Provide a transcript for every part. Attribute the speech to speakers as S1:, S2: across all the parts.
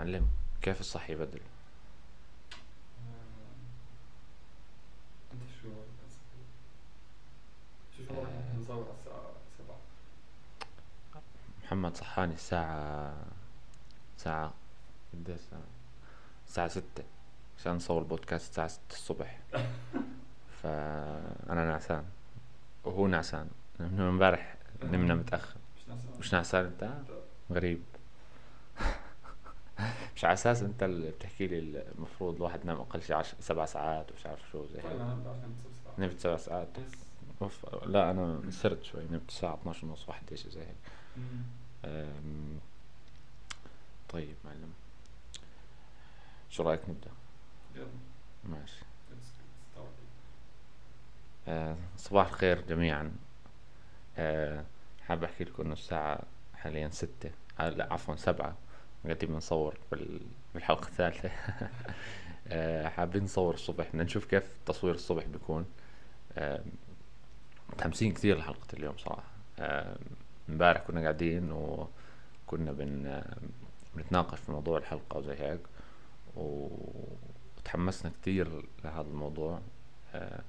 S1: معلم كيف الصح يبدل
S2: أنت شو شو شو
S1: آه.
S2: نصور على الساعة 7
S1: محمد صحاني الساعة ساعة قديش الساعة الساعة ستة. عشان نصور البودكاست الساعة ستة الصبح. فأنا نعسان. وهو نعسان. من امبارح نمنا متأخر.
S2: مش
S1: نعسان. أنت؟ غريب. مش على أساس أنت اللي بتحكي لي المفروض الواحد ينام أقل شيء عش... سبع ساعات ومش عارف شو زي
S2: طيب
S1: هيك
S2: سبعة
S1: نمت سبع ساعات. أوف. لا أنا سرت شوي نمت الساعة 12 ونص واحدة شيء زي هيك. أم... طيب معلم. شو رأيك نبدأ؟
S2: يلا.
S1: ماشي. أه صباح الخير جميعا. أه حاب أحكي لكم إنه الساعة حاليا ستة آه لا عفوا سبعة. قاعدين بنصور بال... بالحلقة الثالثة. أه حابين نصور الصبح. بدنا نشوف كيف تصوير الصبح بيكون. متحمسين كثير لحلقة اليوم صراحة. آه، امبارح كنا قاعدين وكنا بن آه، بنتناقش في موضوع الحلقة وزي هيك وتحمسنا كثير لهذا الموضوع. آه،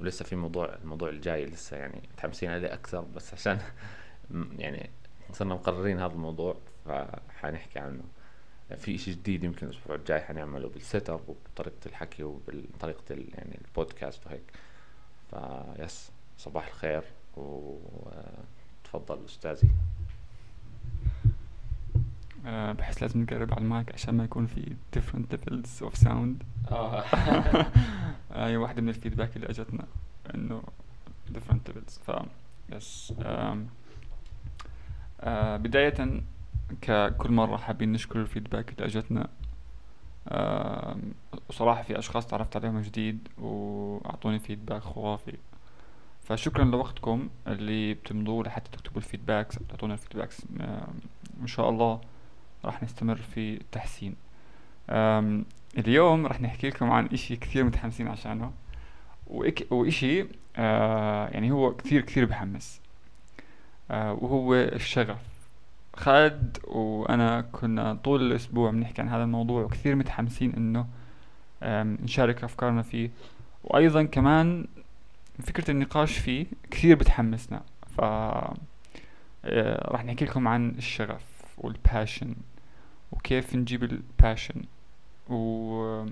S1: ولسه في موضوع الموضوع الجاي لسه يعني متحمسين عليه أكثر بس عشان يعني صرنا مقررين هذا الموضوع. فحنحكي عنه. في إشي جديد يمكن الأسبوع الجاي حنعمله بال setup وبطريقة الحكي وبطريقة ال- يعني البودكاست وهيك. ف yes صباح الخير وتفضل أستاذي.
S3: آه، بحس لازم نقرب على المايك عشان ما يكون في different levels of sound.
S1: آه.
S3: هي واحدة من ال feedback اللي أجتنا إنه different levels. ف yes آه، بداية ككل مرة حابين نشكر ال feedback اللي أجتنا. وصراحة في أشخاص تعرفت عليهم جديد وأعطوني feedback خرافي. فشكرا لوقتكم اللي بتمضوا لحتى تكتبوا ال feedbacks تعطونا ال feedbacks إن شاء الله راح نستمر في التحسين. اليوم راح نحكي لكم عن إشي كثير متحمسين عشانه وإك وإشي آه يعني هو كثير كثير بحمس آه وهو الشغف. خالد وأنا كنا طول الأسبوع بنحكي عن هذا الموضوع وكثير متحمسين إنه نشارك أفكارنا فيه. وأيضا كمان فكرة النقاش فيه كثير بتحمسنا. ف آه، راح نحكي لكم عن الشغف وال passion وكيف نجيب ال passion و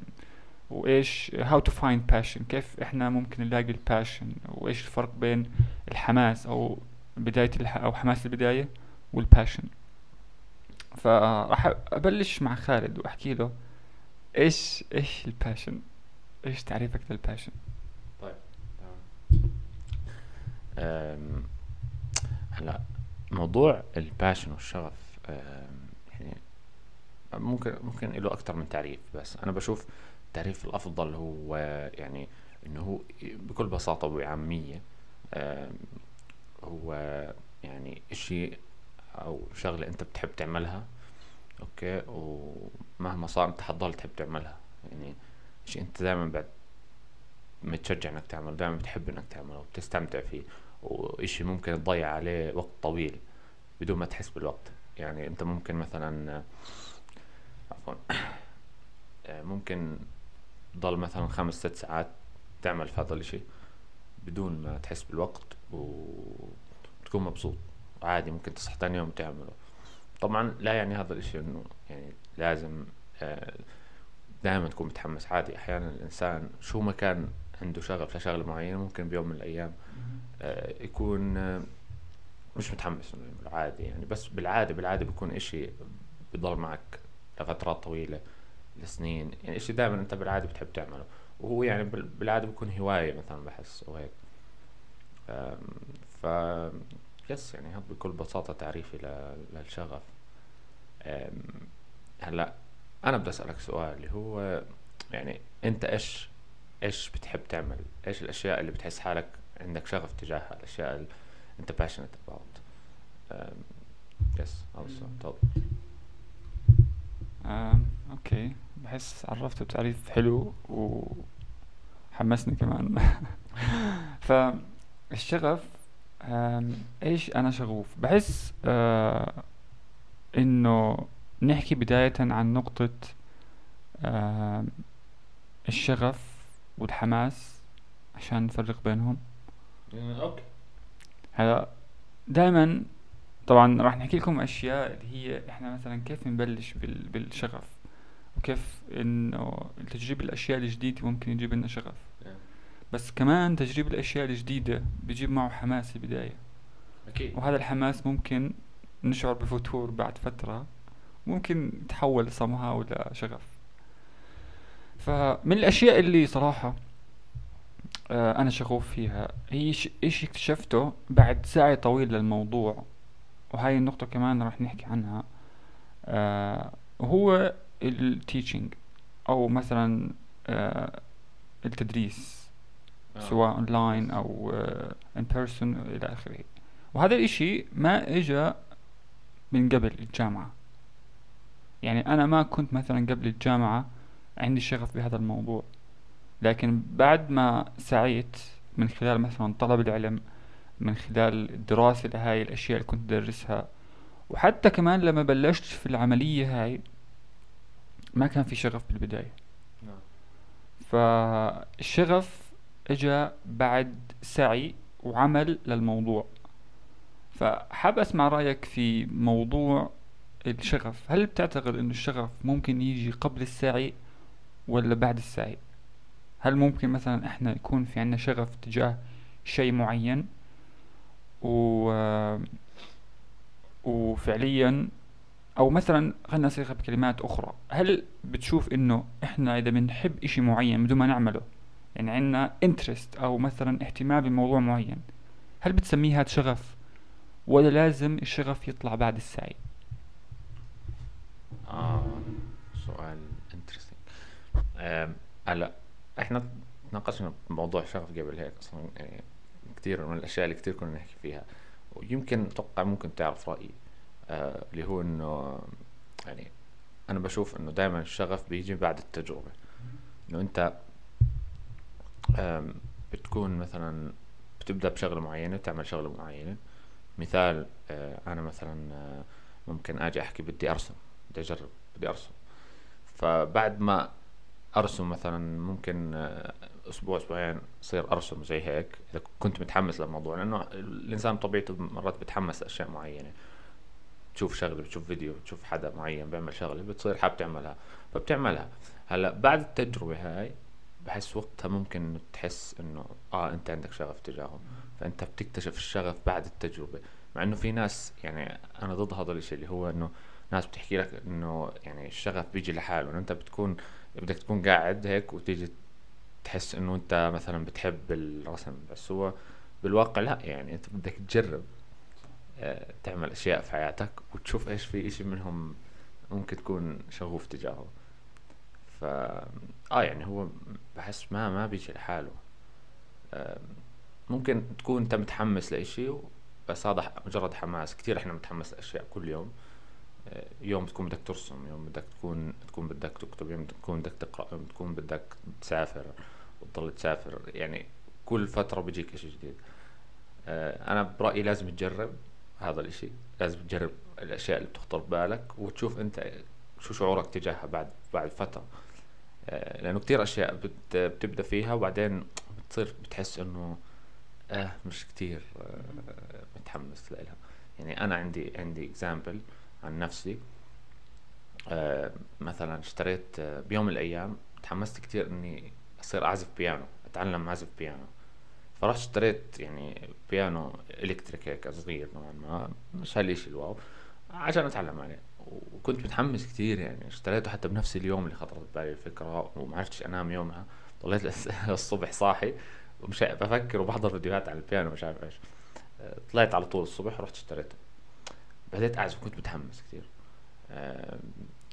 S3: وإيش how to find passion كيف إحنا ممكن نلاقي ال passion وإيش الفرق بين الحماس أو بداية الح... أو حماس البداية. وال passion فراح أبلش مع خالد وأحكي له إيش إيش ال passion إيش تعريفك لل passion
S1: طيب أم، هلا موضوع ال passion والشغف يعني ممكن ممكن له أكثر من تعريف بس أنا بشوف التعريف الأفضل هو يعني إنه هو بكل بساطة وبعاميه أم، هو يعني إشي أو شغلة أنت بتحب تعملها okay؟ ومهما صار أنت حتضل تحب تعملها. يعني شيء أنت دائما بعد متشجع إنك تعمله دائما بتحب إنك تعمله وبتستمتع فيه وإشي ممكن تضيع عليه وقت طويل بدون ما تحس بالوقت. يعني أنت ممكن مثلا عفوا ممكن تضل مثلا خمس ست ساعات تعمل في هذا الإشي بدون ما تحس بالوقت وتكون مبسوط. وعادي ممكن تصحى تاني يوم وتعمله طبعا لا يعني هذا الإشي إنه يعني لازم دائما تكون متحمس. عادي أحيانا الإنسان شو ما كان عنده شغف لشغلة معينة ممكن بيوم من الأيام آه، يكون آه، مش متحمس إنه يعمله. عادي يعني. بس بالعادة بالعادة بيكون إشي بيضل معك لفترات طويلة لسنين. يعني إشي دائما أنت بالعادة بتحب تعمله. وهو يعني بال- بالعادة بيكون هواية مثلا بحس أو هيك. آم، ف yes يعني هذا بكل بساطة تعريفي للشغف. هلأ أنا بدي أسألك سؤال اللي هو يعني أنت إيش إيش بتحب تعمل؟ إيش الأشياء اللي بتحس حالك عندك شغف تجاهها الاشياء اللي أنت passionate about yes هذا السؤال. تفضل.
S3: okay. بحس عرفته بتعريف حلو وحمسني كمان. فالشغف إيش أنا شغوف؟ بحس آه إنه نحكي بداية عن نقطة آه الشغف والحماس عشان نفرق بينهم.
S1: أوكي.
S3: هلا دائما طبعا راح نحكي لكم أشياء اللي هي إحنا مثلا كيف نبلش بال بالشغف وكيف إنه تجريب الأشياء الجديدة ممكن يجيب لنا شغف. بس كمان تجريب الأشياء الجديدة بيجيب معه حماس البداية.
S1: أكيد.
S3: وهذا الحماس ممكن نشعر بفتور بعد فترة ممكن يتحول somehow لشغف فمن الأشياء اللي صراحة آه، أنا شغوف فيها هي ش- اشي اكتشفته بعد سعي طويل للموضوع وهاي النقطة كمان راح نحكي عنها آه وهو ال teaching أو مثلا آه التدريس. سواء اونلاين أو in person إلى آخره. وهذا الإشي ما إجا من قبل الجامعة. يعني أنا ما كنت مثلا قبل الجامعة عندي شغف بهذا الموضوع. لكن بعد ما سعيت من خلال مثلا طلب العلم من خلال الدراسة لهاي الأشياء اللي كنت أدرسها وحتى كمان لما بلشت في العملية هاي ما كان في شغف بالبداية.
S1: نعم.
S3: فالشغف إجا بعد سعي وعمل للموضوع. فحاب أسمع رأيك في موضوع الشغف. هل بتعتقد إنه الشغف ممكن يجي قبل السعي ولا بعد السعي؟ هل ممكن مثلا إحنا يكون في عنا شغف تجاه شيء معين؟ و وفعليا أو مثلا خلينا نصيغها بكلمات أخرى. هل بتشوف إنه إحنا إذا بنحب إشي معين بدون ما نعمله يعني عندنا انترست أو مثلا اهتمام بموضوع معين. هل بتسميه هذا شغف؟ ولا لازم الشغف يطلع بعد السعي؟
S1: آه سؤال انترستنج هلا إحنا تناقشنا بموضوع الشغف قبل هيك أصلا يعني كثير من الأشياء اللي كثير كنا نحكي فيها. ويمكن أتوقع ممكن تعرف رأيي آه اللي هو إنه يعني أنا بشوف إنه دائما الشغف بيجي بعد التجربة. إنه أنت بتكون مثلا بتبدأ بشغلة معينة تعمل شغلة معينة. مثال آه أنا مثلا آه ممكن آجي أحكي بدي أرسم بدي أجرب بدي أرسم. فبعد ما أرسم مثلا ممكن آه، أسبوع أسبوعين اصير أرسم زي هيك. إذا كنت متحمس للموضوع لأنه الإنسان بطبيعته مرات بتحمس لأشياء معينة. تشوف شغلة بتشوف فيديو بتشوف حدا معين بيعمل شغلة بتصير حاب تعملها فبتعملها. هلأ بعد التجربة هاي بحس وقتها ممكن تحس إنه آه أنت عندك شغف تجاههم. فأنت بتكتشف الشغف بعد التجربة. مع إنه في ناس يعني أنا ضد هذا الشيء اللي هو إنه ناس بتحكي لك إنه يعني الشغف بيجي لحاله. إنه أنت بتكون بدك تكون قاعد هيك وتيجي تحس إنه أنت مثلا بتحب الرسم بس هو بالواقع لا. يعني أنت بدك تجرب آه، تعمل أشياء في حياتك وتشوف إيش في إشي منهم ممكن تكون شغوف تجاهه. آه يعني هو بحس ما ما بيجي لحاله. ممكن تكون أنت متحمس لإشي بس هذا مجرد حماس. كثير إحنا متحمس لأشياء كل يوم. آه، يوم تكون بدك ترسم يوم بدك تكون تكون بدك تكتب يوم تكون بدك تقرأ يوم تكون بدك تسافر وتضل تسافر. يعني كل فترة بيجيك إشي جديد. آه، أنا برأيي لازم تجرب هذا الإشي. لازم تجرب الأشياء اللي بتخطر ببالك وتشوف أنت شو شعورك تجاهها بعد بعد فترة. لأنه كتير أشياء بت بتبدأ فيها وبعدين بتصير بتحس إنه آه مش كتير آه، متحمس لها يعني أنا عندي عندي example عن نفسي. آه، مثلا اشتريت آه، بيوم من الأيام تحمست كتير إني أصير أعزف بيانو أتعلم أعزف بيانو. فرحت اشتريت يعني بيانو electric هيك صغير نوعا ما مش هالشي ال wow عشان أتعلم عليه. وكنت متحمس كتير يعني اشتريته حتى بنفس اليوم اللي خطرت ببالي الفكرة وما عرفتش أنام يومها. ضليت الصبح صاحي ومش بفكر وبحضر فيديوهات على البيانو مش عارف إيش. آه، طلعت على طول الصبح ورحت اشتريته. بديت أعزف كنت متحمس كتير. آه،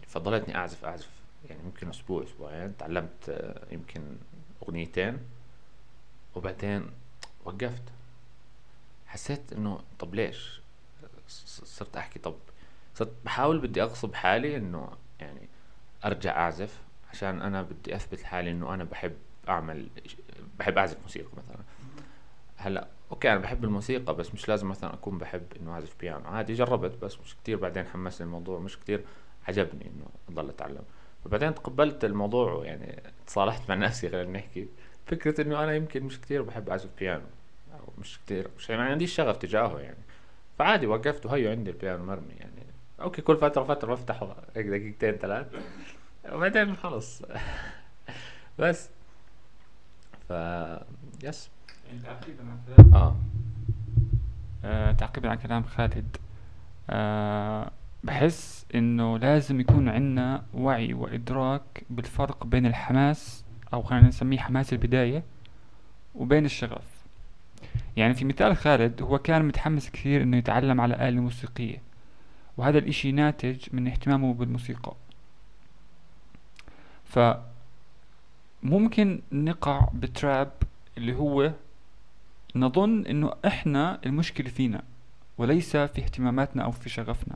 S1: فضلتني أعزف أعزف يعني يمكن أسبوع أسبوعين. تعلمت آه، يمكن أغنيتين. وبعدين وقفت. حسيت إنه طب ليش؟ صرت أحكي طب صرت بحاول بدي أغصب حالي إنه يعني أرجع أعزف عشان أنا بدي أثبت لحالي إنه أنا بحب أعمل بحب أعزف موسيقى مثلا. هلأ أوكي أنا بحب الموسيقى بس مش لازم مثلا أكون بحب إنه أعزف بيانو. عادي جربت بس مش كتير. بعدين حمسني الموضوع مش كتير عجبني إنه أضل أتعلم. فبعدين تقبلت الموضوع يعني تصالحت مع نفسي خلينا نحكي. فكرة إنه أنا يمكن مش كتير بحب أعزف بيانو أو مش كتير مش يعني ما عنديش شغف تجاهه يعني. فعادي وقفت وهيو عندي البيانو مرمي يعني. okay كل فترة فترة بفتحه هيك دقيقتين ثلاث. وبعدين خلص بس. ف yes آه.
S3: آه، تعقيبا على كلام خالد. آه، بحس إنه لازم يكون عندنا وعي وإدراك بالفرق بين الحماس أو خلينا نسميه حماس البداية وبين الشغف. يعني في مثال خالد هو كان متحمس كثير إنه يتعلم على آلة موسيقية. وهذا الإشي ناتج من اهتمامه بالموسيقى. فممكن نقع بتراب اللي هو نظن إنه إحنا المشكلة فينا وليس في اهتماماتنا أو في شغفنا.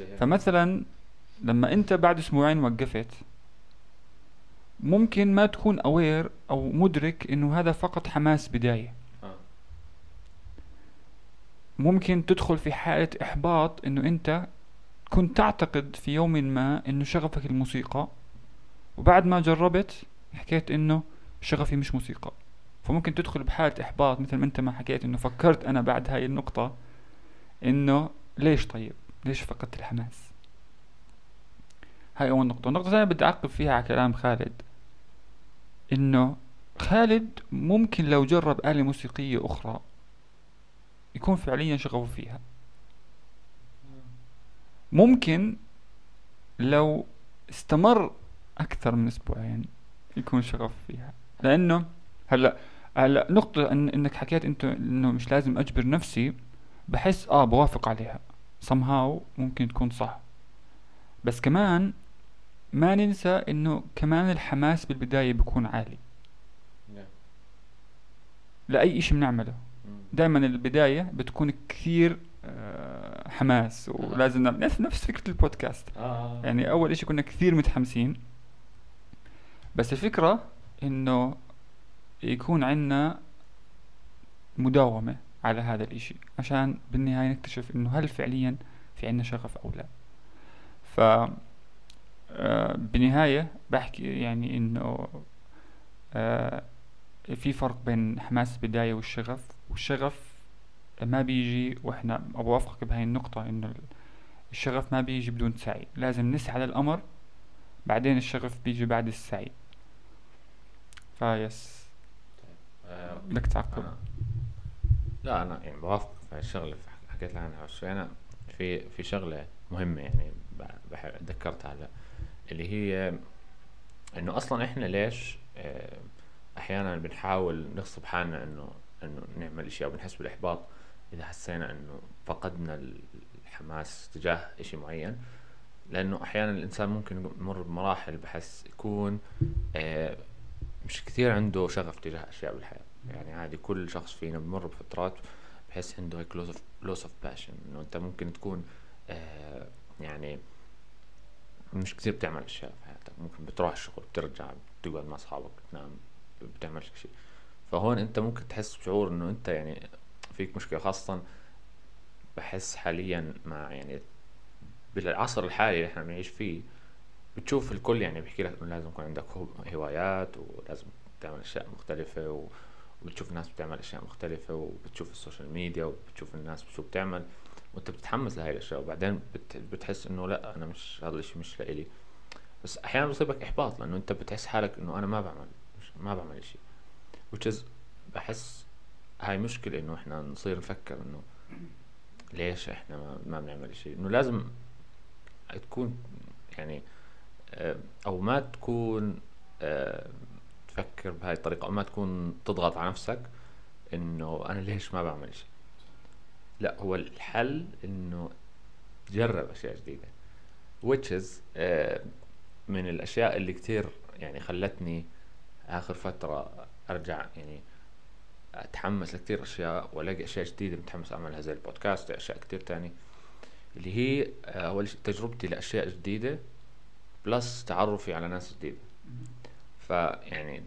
S1: هيك.
S3: فمثلا لما أنت بعد أسبوعين وقفت ممكن ما تكون اوير أو مدرك إنه هذا فقط حماس بداية. ممكن تدخل في حالة إحباط إنه أنت كنت تعتقد في يوم ما إنه شغفك الموسيقى وبعد ما جربت حكيت إنه شغفي مش موسيقى. فممكن تدخل بحالة إحباط مثل ما أنت ما حكيت إنه فكرت أنا بعد هاي النقطة إنه ليش طيب؟ ليش فقدت الحماس؟ هاي أول نقطة. النقطة الثانية بدي أعقب فيها على كلام خالد. إنه خالد ممكن لو جرب آلة موسيقية أخرى يكون فعليا شغفه فيها. ممكن لو استمر أكثر من أسبوعين يكون شغف فيها. لأنه هلأ هلأ نقطة إن إنك حكيت أنت إنه مش لازم أجبر نفسي بحس آه بوافق عليها. somehow ممكن تكون صح. بس كمان ما ننسى إنه كمان الحماس بالبداية بيكون عالي.
S1: نعم.
S3: لأي إشي بنعمله. دائما البداية بتكون كثير آه، حماس ولازم نعمل نفس نفس فكرة البودكاست.
S1: آه.
S3: يعني أول إشي كنا كثير متحمسين. بس الفكرة إنه يكون عنا مداومة على هذا الإشي عشان بالنهاية نكتشف إنه هل فعليا في عنا شغف أو لا. ف آه، بالنهاية بحكي يعني إنه آه، في فرق بين حماس البداية والشغف والشغف ما بيجي وإحنا بوافقك بهاي النقطة إنه الشغف ما بيجي بدون سعي. لازم نسعى للأمر بعدين الشغف بيجي بعد السعي. فيس.
S1: آه،
S3: بدك تعقب.
S1: أنا لا أنا يعني بوافق في الشغلة. حكيت لها عنها شوي. أنا في في شغلة مهمة يعني ب- بح- ذكرتها هلا اللي هي إنه أصلا إحنا ليش آه، أحيانا بنحاول نغصب حالنا إنه إنه نعمل اشي أو بنحس بالإحباط إذا حسينا إنه فقدنا الحماس تجاه إشي معين. لأنه أحيانا الإنسان ممكن يمر بمراحل بحس يكون آه، مش كثير عنده شغف تجاه أشياء بالحياة. يعني عادي كل شخص فينا بمر بفترات بحس عنده هيك loss of passion إنه أنت ممكن تكون آه يعني مش كثير بتعمل أشياء في حياتك. ممكن بتروح الشغل بترجع بتقعد مع أصحابك بتنام بتعملش شيء فهون انت ممكن تحس بشعور انه انت يعني فيك مشكلة خاصة بحس حاليا مع يعني بالعصر الحالي اللي إحنا بنعيش فيه بتشوف الكل يعني بيحكي لك إنه لازم يكون عندك هو- هوايات ولازم تعمل أشياء مختلفة و... وبتشوف الناس بتعمل أشياء مختلفة وبتشوف ال social media وبتشوف الناس شو بتعمل وانت بتتحمس لهاي الأشياء وبعدين بت... بتحس إنه لأ أنا مش هذا الإشي مش لإلي. بس أحيانا بيصيبك إحباط لأنه انت بتحس حالك إنه أنا ما بعمل مش ما بعمل إشي. Which is بحس هاي مشكلة إنه إحنا نصير نفكر إنه ليش إحنا ما, ما بنعمل إشي. إنه لازم تكون يعني آه، أو ما تكون آه، تفكر بهاي الطريقة أو ما تكون تضغط على نفسك إنه أنا ليش ما بعمل شيء لا هو الحل إنه تجرب أشياء جديدة. Which is آه، من الأشياء اللي كتير يعني خلتني آخر فترة أرجع يعني أتحمس لكتير أشياء وألاقي أشياء جديدة متحمس أعملها زي البودكاست اشياء كتير تاني. اللي هي أول شيء تجربتي لأشياء جديدة plus تعرفي على ناس جديدة. فيعني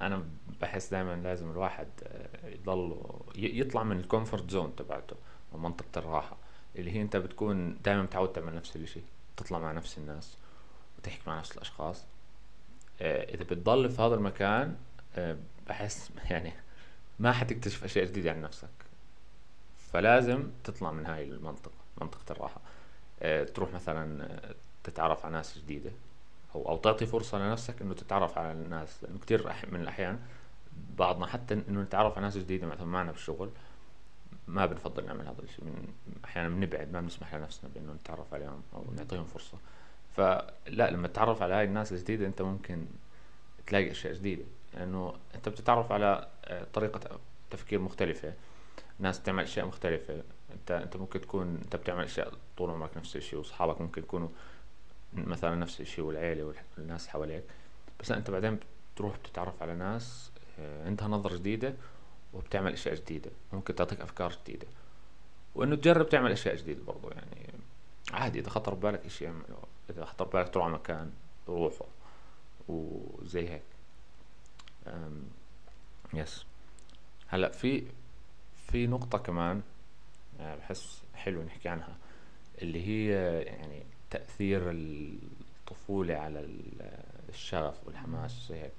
S1: أنا بحس دائما لازم الواحد آه، يضل يطلع من ال comfort zone تبعته من منطقة الراحة. اللي هي أنت بتكون دائما متعود تعمل نفس الشيء وتطلع مع نفس الناس وتحكي مع نفس الأشخاص. آه، إذا بتضل في هذا المكان بحس يعني ما حتكتشف أشياء جديدة عن نفسك. فلازم تطلع من هاي المنطقة منطقة الراحة. آه، تروح مثلا آه، تتعرف على ناس جديدة أو أو تعطي فرصة لنفسك إنه تتعرف على الناس. لأنه كثير من الأحيان بعضنا حتى إنه نتعرف على ناس جديدة مثلا معنا بالشغل ما بنفضل نعمل هذا الشيء. من أحيانا بنبعد ما بنسمح لنفسنا بإنه نتعرف عليهم أو نعطيهم فرصة. فلا لما تتعرف على هاي الناس الجديدة أنت ممكن تلاقي أشياء جديدة. لأنه أنت بتتعرف على آه، طريقة تفكير مختلفة ناس بتعمل أشياء مختلفة. أنت أنت ممكن تكون أنت بتعمل أشياء طول عمرك نفس الشيء وأصحابك ممكن يكونوا مثلا نفس الشيء والعيلة والناس حواليك. بس أنت بعدين بتروح بتتعرف على ناس آه، عندها نظرة جديدة وبتعمل أشياء جديدة. ممكن تعطيك أفكار جديدة. وإنه تجرب تعمل أشياء جديدة برضو يعني عادي. إذا خطر ببالك اشي إذا خطر ببالك تروح على مكان روحه وزي هيك. يس هلأ في في نقطة كمان آه، بحس حلو نحكي عنها اللي هي يعني تأثير الطفولة على ال- الشغف والحماس هيك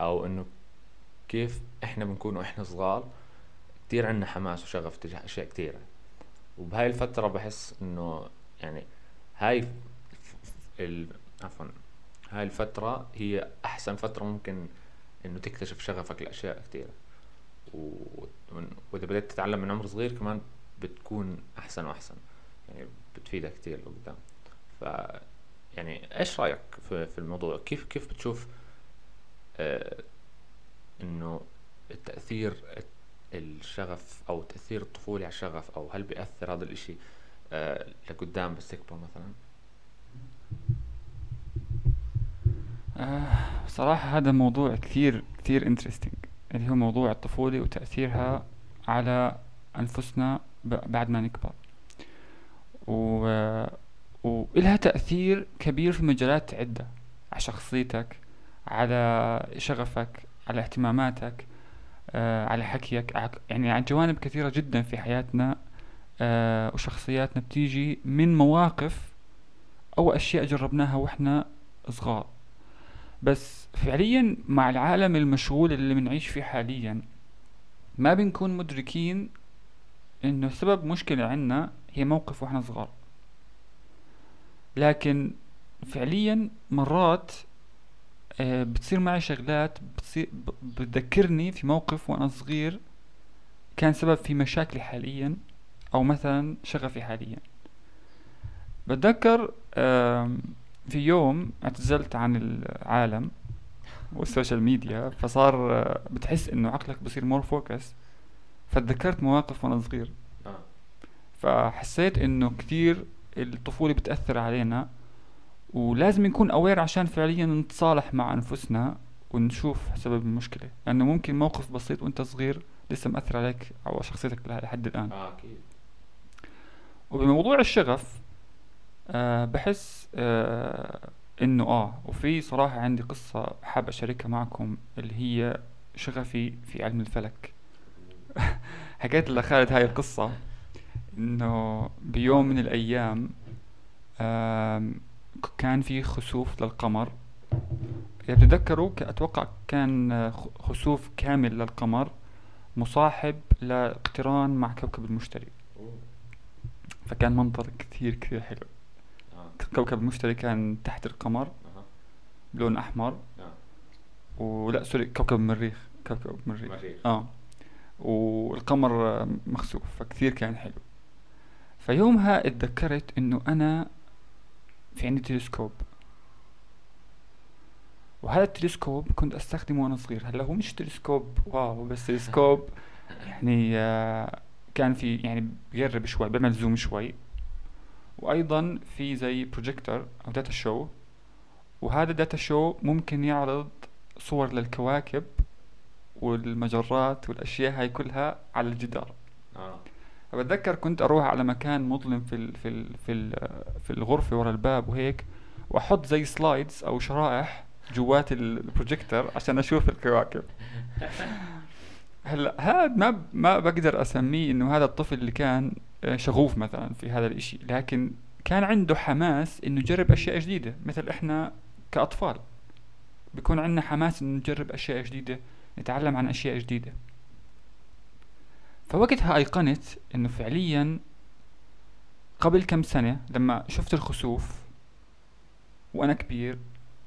S1: أو إنه كيف إحنا بنكون وإحنا صغار كتير عنا حماس وشغف تجاه أشياء كتيرة. وبهاي الفترة بحس إنه يعني هاي ال... عفوا هاي الفترة هي أحسن فترة ممكن إنه تكتشف شغفك لأشياء كتيرة و... وإذا بدأت تتعلم من عمر صغير كمان بتكون أحسن وأحسن. يعني بتفيدك كتير لقدام. ف يعني إيش رأيك في, في الموضوع؟ كيف كيف بتشوف آه إنه التأثير الشغف أو تأثير الطفولة على الشغف أو هل بيأثر هذا الإشي آه لقدام بس تكبر مثلا؟
S3: آه صراحة هذا موضوع كثير كثير انترستنج اللي هو موضوع الطفولة وتأثيرها على أنفسنا بعد ما نكبر. و... وإلها تأثير كبير في مجالات عدة على شخصيتك على شغفك على اهتماماتك آه على حكيك يعني عن جوانب كثيرة جدا في حياتنا آه وشخصياتنا. بتيجي من مواقف أو أشياء جربناها وإحنا صغار. بس فعليا مع العالم المشغول اللي بنعيش فيه حاليا ما بنكون مدركين إنه سبب مشكلة عنا هي موقف وإحنا صغار. لكن فعليا مرات آه، بتصير معي شغلات بتصير بتذكرني في موقف وأنا صغير كان سبب في مشاكلي حاليا أو مثلا شغفي حاليا. بتذكر في يوم اعتزلت عن العالم والسوشيال ميديا فصار بتحس إنه عقلك بصير more focused فتذكرت مواقف وأنا صغير.
S1: آه.
S3: فحسيت إنه كثير الطفولة بتأثر علينا ولازم نكون aware عشان فعليا نتصالح مع أنفسنا ونشوف سبب المشكلة. لأنه ممكن موقف بسيط وأنت صغير لسه مأثر عليك أو شخصيتك لحد الآن.
S1: آه أكيد.
S3: وبموضوع الشغف آه بحس آه إنه آه وفي صراحة عندي قصة حاب أشاركها معكم اللي هي شغفي في علم الفلك. حكيت لخالد هاي القصة إنه بيوم من الأيام كان في خسوف للقمر. إذا بتتذكروا أتوقع كان خسوف كامل للقمر مصاحب لاقتران مع كوكب المشتري. فكان منظر كثير كثير حلو. كوكب المشتري كان تحت القمر
S1: أها.
S3: بلون أحمر.
S1: آه
S3: ولا sorry كوكب المريخ كوكب المريخ
S1: مريخ.
S3: آه. والقمر مخسوف فكثير كان حلو. فيومها اتذكرت إنه أنا في عندي تلسكوب. وهذا التلسكوب كنت أستخدمه وأنا صغير. هلأ هو مش تلسكوب wow بس تلسكوب يعني آه، كان في يعني بيقرب شوي بيعمل zoom شوي. وأيضا في زي بروجيكتور أو data show وهذا ال data show ممكن يعرض صور للكواكب والمجرات والأشياء هاي كلها على الجدار.
S1: آه.
S3: بتذكر كنت أروح على مكان مظلم في ال في ال في ال في الغرفة ورا الباب وهيك وأحط زي slides أو شرائح جوات ال- البروجيكتور عشان أشوف الكواكب. هلأ هذا ما ما بقدر أسميه إنه هذا الطفل اللي كان آه، شغوف مثلا في هذا الإشي. لكن كان عنده حماس إنه يجرب أشياء جديدة مثل إحنا كأطفال. بيكون عندنا حماس إنه نجرب أشياء جديدة نتعلم عن أشياء جديدة. فوقتها أيقنت إنه فعليا قبل كم سنة لما شفت الخسوف وأنا كبير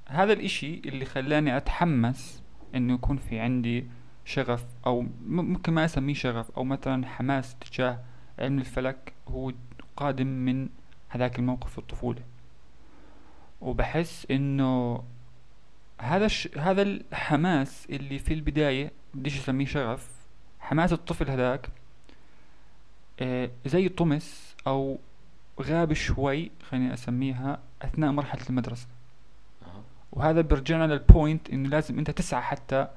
S3: هذا الإشي اللي خلاني أتحمس إنه يكون في عندي شغف أو ممكن ما أسميه شغف أو مثلا حماس تجاه علم الفلك هو قادم من هذاك الموقف في الطفولة. وبحس إنه هذا الش... هذا الحماس اللي في البداية بديش أسميه شغف حماس الطفل هذاك آه زي طمس أو غاب شوي خليني أسميها أثناء مرحلة المدرسة. وهذا بيرجعنا لل point إنه لازم أنت تسعى حتى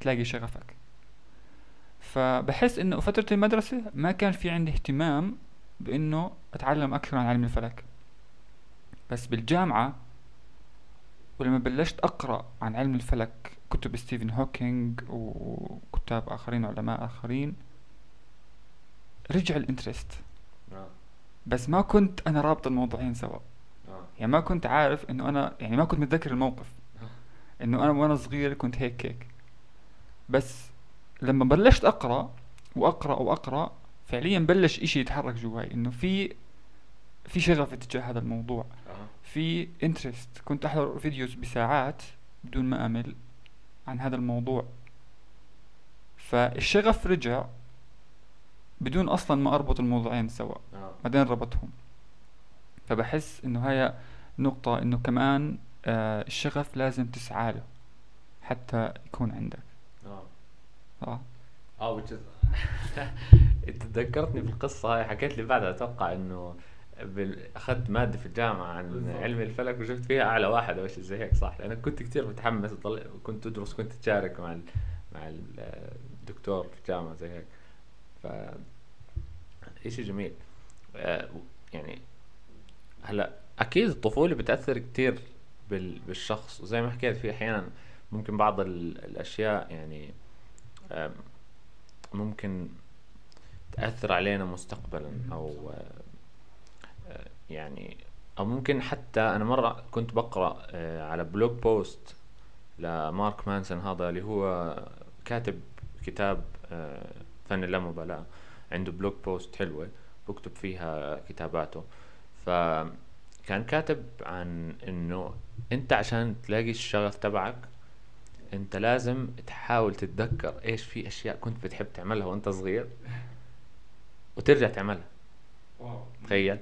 S3: تلاقي شغفك. فبحس إنه فترة المدرسة ما كان في عندي اهتمام بإنه أتعلم أكثر عن علم الفلك. بس بالجامعة ولما بلشت أقرأ عن علم الفلك كتب ستيفن هوكينج وكتاب آخرين علماء آخرين رجع ال interest.
S1: آه.
S3: بس ما كنت أنا رابط الموضوعين سوا.
S1: آه.
S3: يعني ما كنت عارف إنه أنا يعني ما كنت متذكر الموقف. إنه أنا وأنا صغير كنت هيك هيك. بس لما بلشت أقرأ وأقرأ وأقرأ فعليا بلش إشي يتحرك جواي إنه في في شغف تجاه هذا الموضوع. في interest كنت أحضر videos بساعات بدون ما أمل عن هذا الموضوع فالشغف رجع بدون أصلا ما أربط الموضوعين سوا. بعدين ربطهم فبحس إنه هي نقطة إنه كمان آه الشغف لازم تسعى له حتى يكون عندك.
S1: آه. آه which is إنت تذكرتني بالقصة هاي حكيت لي بعدها أتوقع إنه بال... أخذت مادة في الجامعة عن. علم الفلك وجبت فيها أعلى واحد أو شيء زي هيك صح؟ لأن كنت كثير متحمس وطل... كنت ادرس كنت اشارك مع ال... مع ال- الدكتور في الجامعة زي هيك. ف شيء جميل. آه، يعني هلأ أكيد الطفولة بتأثر كثير بال... بالشخص وزي ما حكيت في أحيانا ممكن بعض ال... الأشياء يعني ممكن تأثر علينا مستقبلا أو آه، آه، يعني أو ممكن حتى أنا مرة كنت بقرأ آه، على blog post لمارك مانسون هذا اللي هو كاتب كتاب فن اللامبالاة عنده blog post حلوة بكتب فيها كتاباته. فكان كاتب عن إنه أنت عشان تلاقي الشغف تبعك انت لازم تحاول تتذكر إيش في اشياء كنت بتحب تعملها وانت صغير وترجع تعملها.
S2: wow.
S1: تخيل.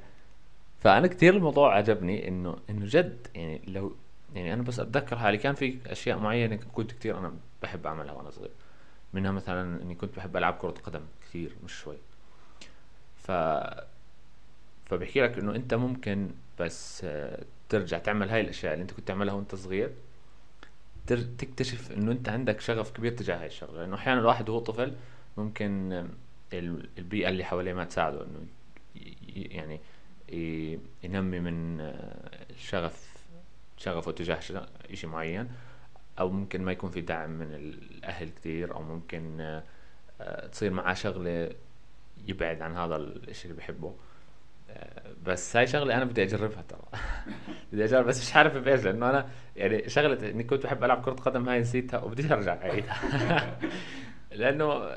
S1: فأنا كثير الموضوع عجبني انه إنه جد يعني لو يعني أنا بس أتذكر حالي كان في أشياء معينة كنت كثير أنا بحب أعملها وأنا صغير. منها مثلا إني كنت بحب ألعب كرة قدم كثير مش شوي. ف فبحكي لك إنه أنت ممكن بس آه، ترجع تعمل هاي الأشياء اللي أنت كنت تعملها وأنت صغير. تكتشف إنه أنت عندك شغف كبير تجاه هاي الشغلة. لأنه أحيانا الواحد وهو طفل ممكن البيئة اللي حواليه ما تساعده إنه يعني ينمي من آه، الشغف شغفه تجاه شيء معين أو ممكن ما يكون في دعم من الأهل كثير أو ممكن آه، آه، تصير معاه شغلة يبعد عن هذا الشيء اللي بحبه آه، بس هاي شغلة أنا بدي أجربها ترى. بدي أجرب بس مش عارف بإيش لأنه أنا يعني شغلة إني كنت بحب ألعب كرة قدم هاي نسيتها وبديش أرجع اعيدها لأنه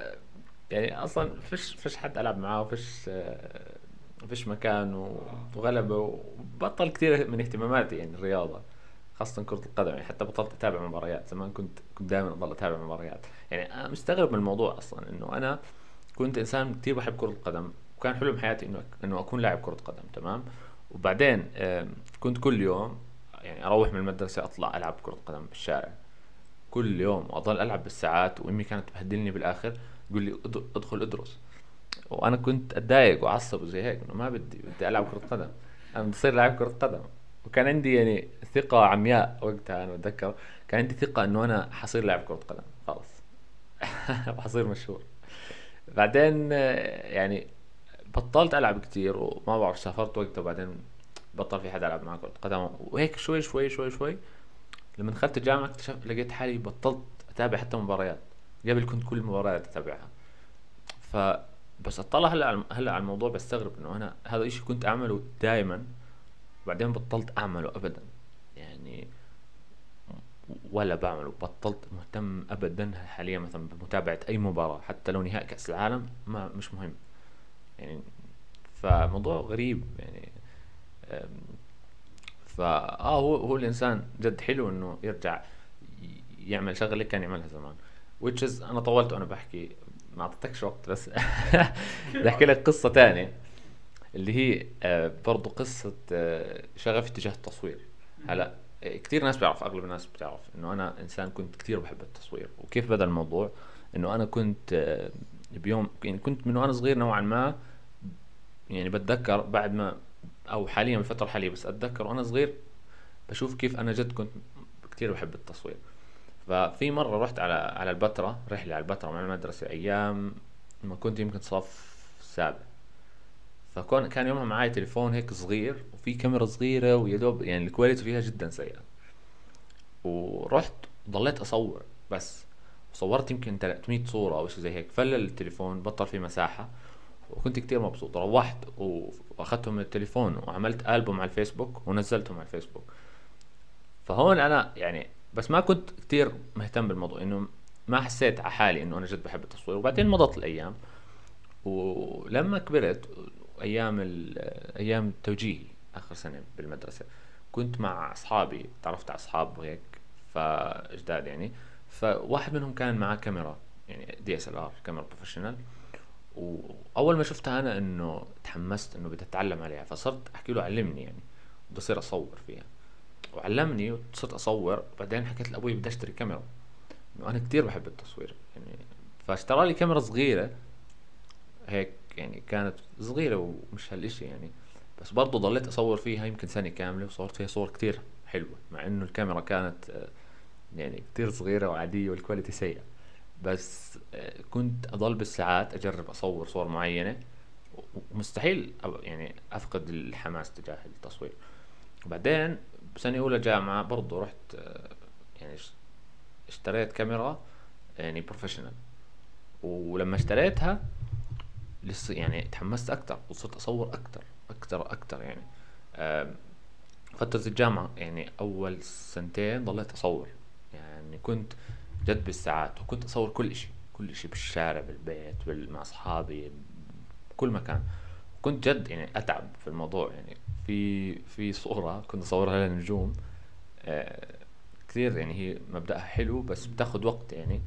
S1: يعني أصلا فيش فيش حد ألعب معاه وفيش فيش مكان وغلبة وبطل كثير من اهتماماتي يعني الرياضة خاصة كرة القدم. يعني حتى بطلت أتابع مباريات زمان كنت كنت دائما أضل أتابع مباريات. يعني أنا مستغرب من الموضوع أصلا إنه أنا كنت إنسان كثير بحب كرة القدم. وكان حلم حياتي إنه إنه أكون لاعب كرة قدم تمام؟ وبعدين كنت كل يوم يعني أروح من المدرسة أطلع ألعب كرة قدم بالشارع كل يوم وأضل ألعب بالساعات وأمي كانت تبهدلني بالآخر تقول لي "اد- ادخل ادرس. وأنا كنت أتضايق وأعصب وزي هيك إنه ما بدي بدي ألعب كرة قدم. أنا بدي أصير لاعب كرة قدم. وكان عندي يعني ثقة عمياء وقتها أنا بتذكر كان عندي ثقة إنه أنا حصير لاعب كرة قدم خلص وحصير مشهور. بعدين آه، يعني بطلت ألعب كتير وما بعرف سافرت وقتها وبعدين بطل في حدا ألعب معه كرة قدم وهيك شوي شوي شوي شوي لما دخلت الجامعة اكتشفت لقيت حالي بطلت أتابع حتى مباريات. قبل كنت كل المباريات أتابعها. ف بس أطلع هلأ هلأ على الموضوع بستغرب إنه أنا هذا الشيء كنت أعمله دائما وبعدين بطلت أعمله ابدا. يعني ولا بعمله بطلت مهتم ابدا حاليا مثلا بمتابعة أي مباراة حتى لو نهائي كأس العالم ما مش مهم. يعني فموضوع غريب يعني. فا آه هو هو الإنسان جد حلو إنه يرجع يعمل شغلة كان يعملها زمان. Which is أنا طولت وأنا بحكي ما أعطيتكش وقت بس. بدي احكي لك قصة تانية اللي هي آه، برضو قصة آه، شغفي تجاه التصوير. هلا كثير ناس بيعرف أغلب الناس بتعرف إنه أنا إنسان كنت كثير بحب التصوير. وكيف بدأ الموضوع؟ إنه أنا كنت آه، بيوم يعني كنت من وأنا صغير نوعا ما يعني بتذكر بعد ما أو حاليا بالفترة الحالية بس أتذكر وأنا صغير بشوف كيف أنا جد كنت كثير بحب التصوير. ففي مرة رحت على على البتراء رحلة على البتراء مع المدرسة أيام ما كنت يمكن صف سابع. فكان كان يومها معي تليفون هيك صغير وفي كاميرا صغيرة ويا دوب يعني الكواليتي فيها جدا سيئة. ورحت ضليت أصور بس. صورت يمكن 300 صورة أو شيء زي هيك. فل التليفون بطل فيه مساحة. وكنت كتير مبسوط. روحت واخذتهم من التليفون وعملت ألبوم على الفيسبوك ونزلتهم على الفيسبوك. فهون أنا يعني بس ما كنت كتير مهتم بالموضوع إنه ما حسيت على حالي إنه أنا جد بحب التصوير. وبعدين مضت الأيام ولما كبرت أيام أيام التوجيهي آخر سنة بالمدرسة كنت مع أصحابي تعرفت على أصحاب وهيك فأجداد يعني. فواحد منهم كان معاه كاميرا يعني DSLR كاميرا professional وأول ما شفتها أنا إنه تحمست إنه بدي أتعلم عليها فصرت أحكي له علمني يعني بدي أصير أصور فيها. وعلمني وصرت أصور بعدين حكيت لأبوي بدي أشتري كاميرا. إنه أنا كتير بحب التصوير يعني فاشترى لي كاميرا صغيرة هيك يعني كانت صغيرة ومش هالإشي يعني. بس برضو ضليت أصور فيها يمكن سنة كاملة وصورت فيها صور كتير حلوة مع إنه الكاميرا كانت آه، يعني كتير صغيرة وعادية وال quality سيئة. بس آه، كنت أضل بالساعات أجرب أصور صور معينة. و- ومستحيل يعني أفقد الحماس تجاه التصوير. وبعدين بسنة أولى جامعة برضو رحت آه، يعني اش- اشتريت كاميرا يعني professional ولما اشتريتها لسه يعني تحمست أكتر وصرت أصور أكتر أكتر أكتر يعني. فترة الجامعة يعني أول سنتين ضليت أصور. يعني كنت جد بالساعات وكنت أصور كل إشي كل إشي بالشارع بالبيت بال- مع أصحابي بكل مكان. كنت جد يعني أتعب في الموضوع يعني. في في صورة كنت أصورها للنجوم آه كثير يعني هي مبدأها حلو بس بتاخد وقت يعني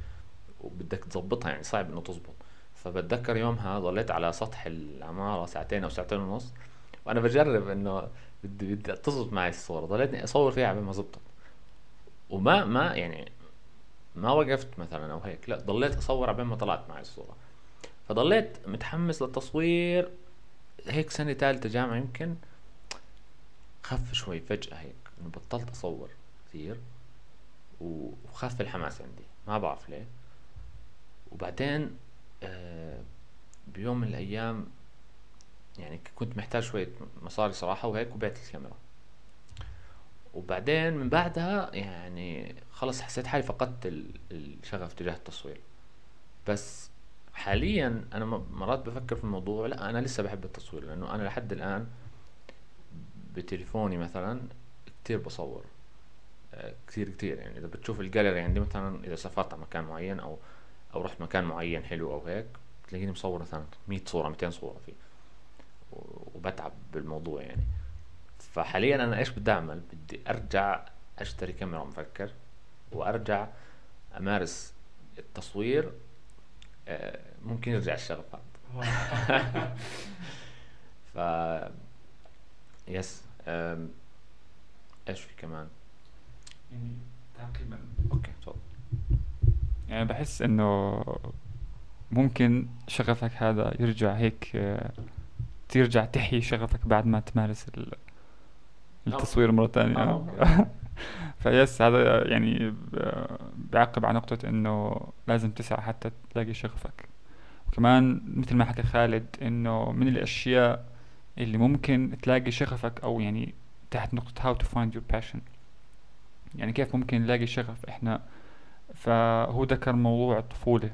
S1: وبدك تظبطها يعني صعب إنه تزبط. فبتذكر يومها ضليت على سطح العمارة ساعتين أو ساعتين ونص وأنا بجرب إنه بدي بدي تزبط معي الصورة. ضليتني أصور فيها على ما زبطت. وما ما يعني ما وقفت مثلا أو هيك. لا ضليت أصور على ما طلعت معي الصورة. فضليت متحمس للتصوير. هيك سنة ثالثة جامعة يمكن. خف شوي فجأة هيك إنه بطلت أصور كثير وخف الحماس عندي. ما بعرف ليه. وبعدين آه، بيوم من الأيام يعني كنت محتاج شوية مصاري صراحة وهيك وبعت الكاميرا. وبعدين من بعدها يعني خلص حسيت حالي فقدت ال- الشغف تجاه التصوير. بس حاليا أنا مرات بفكر في الموضوع لا أنا لسه بحب التصوير لأنه أنا لحد الآن بتليفوني مثلا كتير بصور آه، كتير كتير. يعني إذا بتشوف الجاليري عندي مثلا إذا سافرت على مكان معين أو أو رحت مكان معين حلو أو هيك تلاقيني مصور مثلا 100 صورة 200 صورة فيه وبتعب بالموضوع يعني. فحاليا أنا إيش بدي أعمل؟ بدي أرجع أشتري كاميرا مفكر وأرجع أمارس التصوير آه، ممكن يرجع الشغف هذا ف يس إيش في كمان؟
S3: يعني تقريبا.
S1: okay تفضل.
S3: يعني بحس إنه ممكن شغفك هذا يرجع هيك آه، ترجع تحيي شغفك بعد ما تمارس ال- التصوير مرة ثانية
S1: آه،.
S3: فيس هذا يعني بيعقب على نقطة إنه لازم تسعى حتى تلاقي شغفك. وكمان مثل ما حكى خالد إنه من الأشياء اللي ممكن تلاقي شغفك أو يعني تحت نقطة how to find your passion. يعني كيف ممكن نلاقي شغف إحنا. فهو ذكر موضوع الطفولة.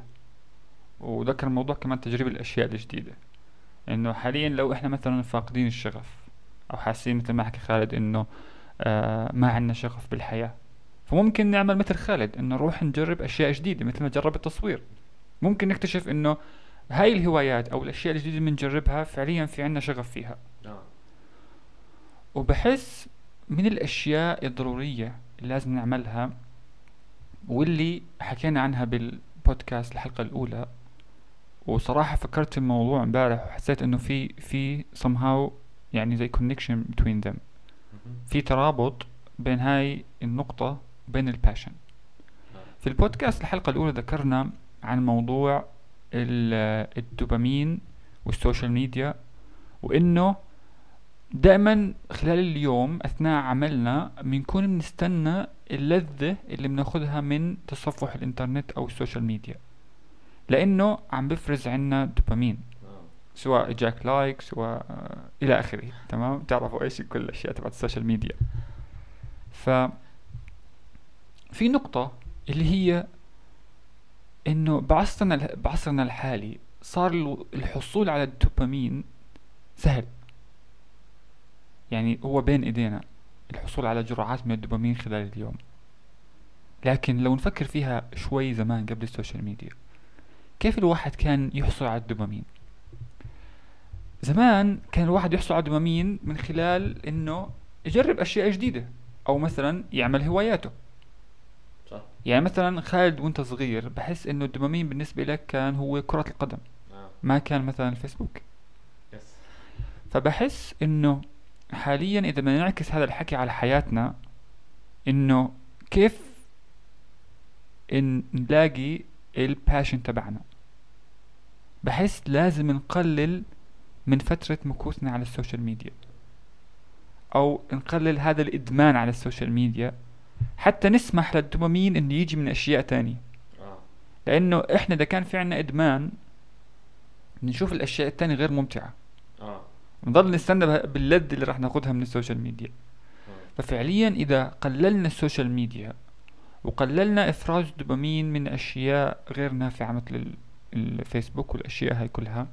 S3: وذكر موضوع كمان تجربة الأشياء الجديدة. إنه حاليا لو إحنا مثلا فاقدين الشغف أو حاسين مثل ما حكى خالد إنه آه ما عندنا شغف بالحياة. فممكن نعمل مثل خالد إنه نروح نجرب أشياء جديدة مثل ما جرب التصوير. ممكن نكتشف إنه هاي الهوايات أو الأشياء الجديدة اللي بنجربها فعليا في عندنا شغف فيها.
S1: آه.
S3: وبحس من الأشياء الضرورية اللي لازم نعملها واللي حكينا عنها بالبودكاست الحلقة الأولى وصراحة فكرت الموضوع امبارح وحسيت إنه في في somehow يعني زي connection between them
S1: مهم.
S3: في ترابط بين هاي النقطة وبين الباشن. في البودكاست الحلقة الأولى ذكرنا عن موضوع ال- الدوبامين والسوشيال ميديا وإنه دائما خلال اليوم أثناء عملنا بنكون بنستنى اللذة اللي بناخدها من تصفح الإنترنت أو السوشيال ميديا لأنه عم بفرز عنا دوبامين. سواء جاك like سواء آه، إلى آخره تمام؟ تعرفوا إيش كل الأشياء تبعت السوشيال ميديا. ف في نقطة اللي هي إنه بعصرنا بعصرنا الحالي صار ال- الحصول على الدوبامين سهل. يعني هو بين إيدينا الحصول على جرعات من الدوبامين خلال اليوم. لكن لو نفكر فيها شوي زمان قبل السوشيال ميديا كيف الواحد كان يحصل على الدوبامين؟ زمان كان الواحد يحصل على الدوبامين من خلال إنه يجرب أشياء جديدة أو مثلا يعمل هواياته.
S1: صح.
S3: يعني مثلا خالد وأنت صغير بحس إنه الدوبامين بالنسبة لك كان هو كرة القدم
S1: آه.
S3: ما كان مثلا الفيسبوك.
S1: yes.
S3: فبحس إنه حاليا إذا بدنا نعكس هذا الحكي على حياتنا إنه كيف إن نلاقي ال passion تبعنا. بحس لازم نقلل من فترة مكوثنا على السوشيال ميديا أو نقلل هذا الإدمان على السوشيال ميديا حتى نسمح للدوبامين إنه يجي من أشياء تانية
S1: آه.
S3: لأنه إحنا إذا كان في عنا إدمان بنشوف الأشياء التانية غير ممتعة
S1: آه.
S3: نضل نستنى باللذة اللي راح ناخدها من السوشيال ميديا
S1: آه.
S3: ففعليا إذا قللنا السوشيال ميديا وقللنا إفراز الدوبامين من أشياء غير نافعة مثل ال- الفيسبوك والأشياء هاي كلها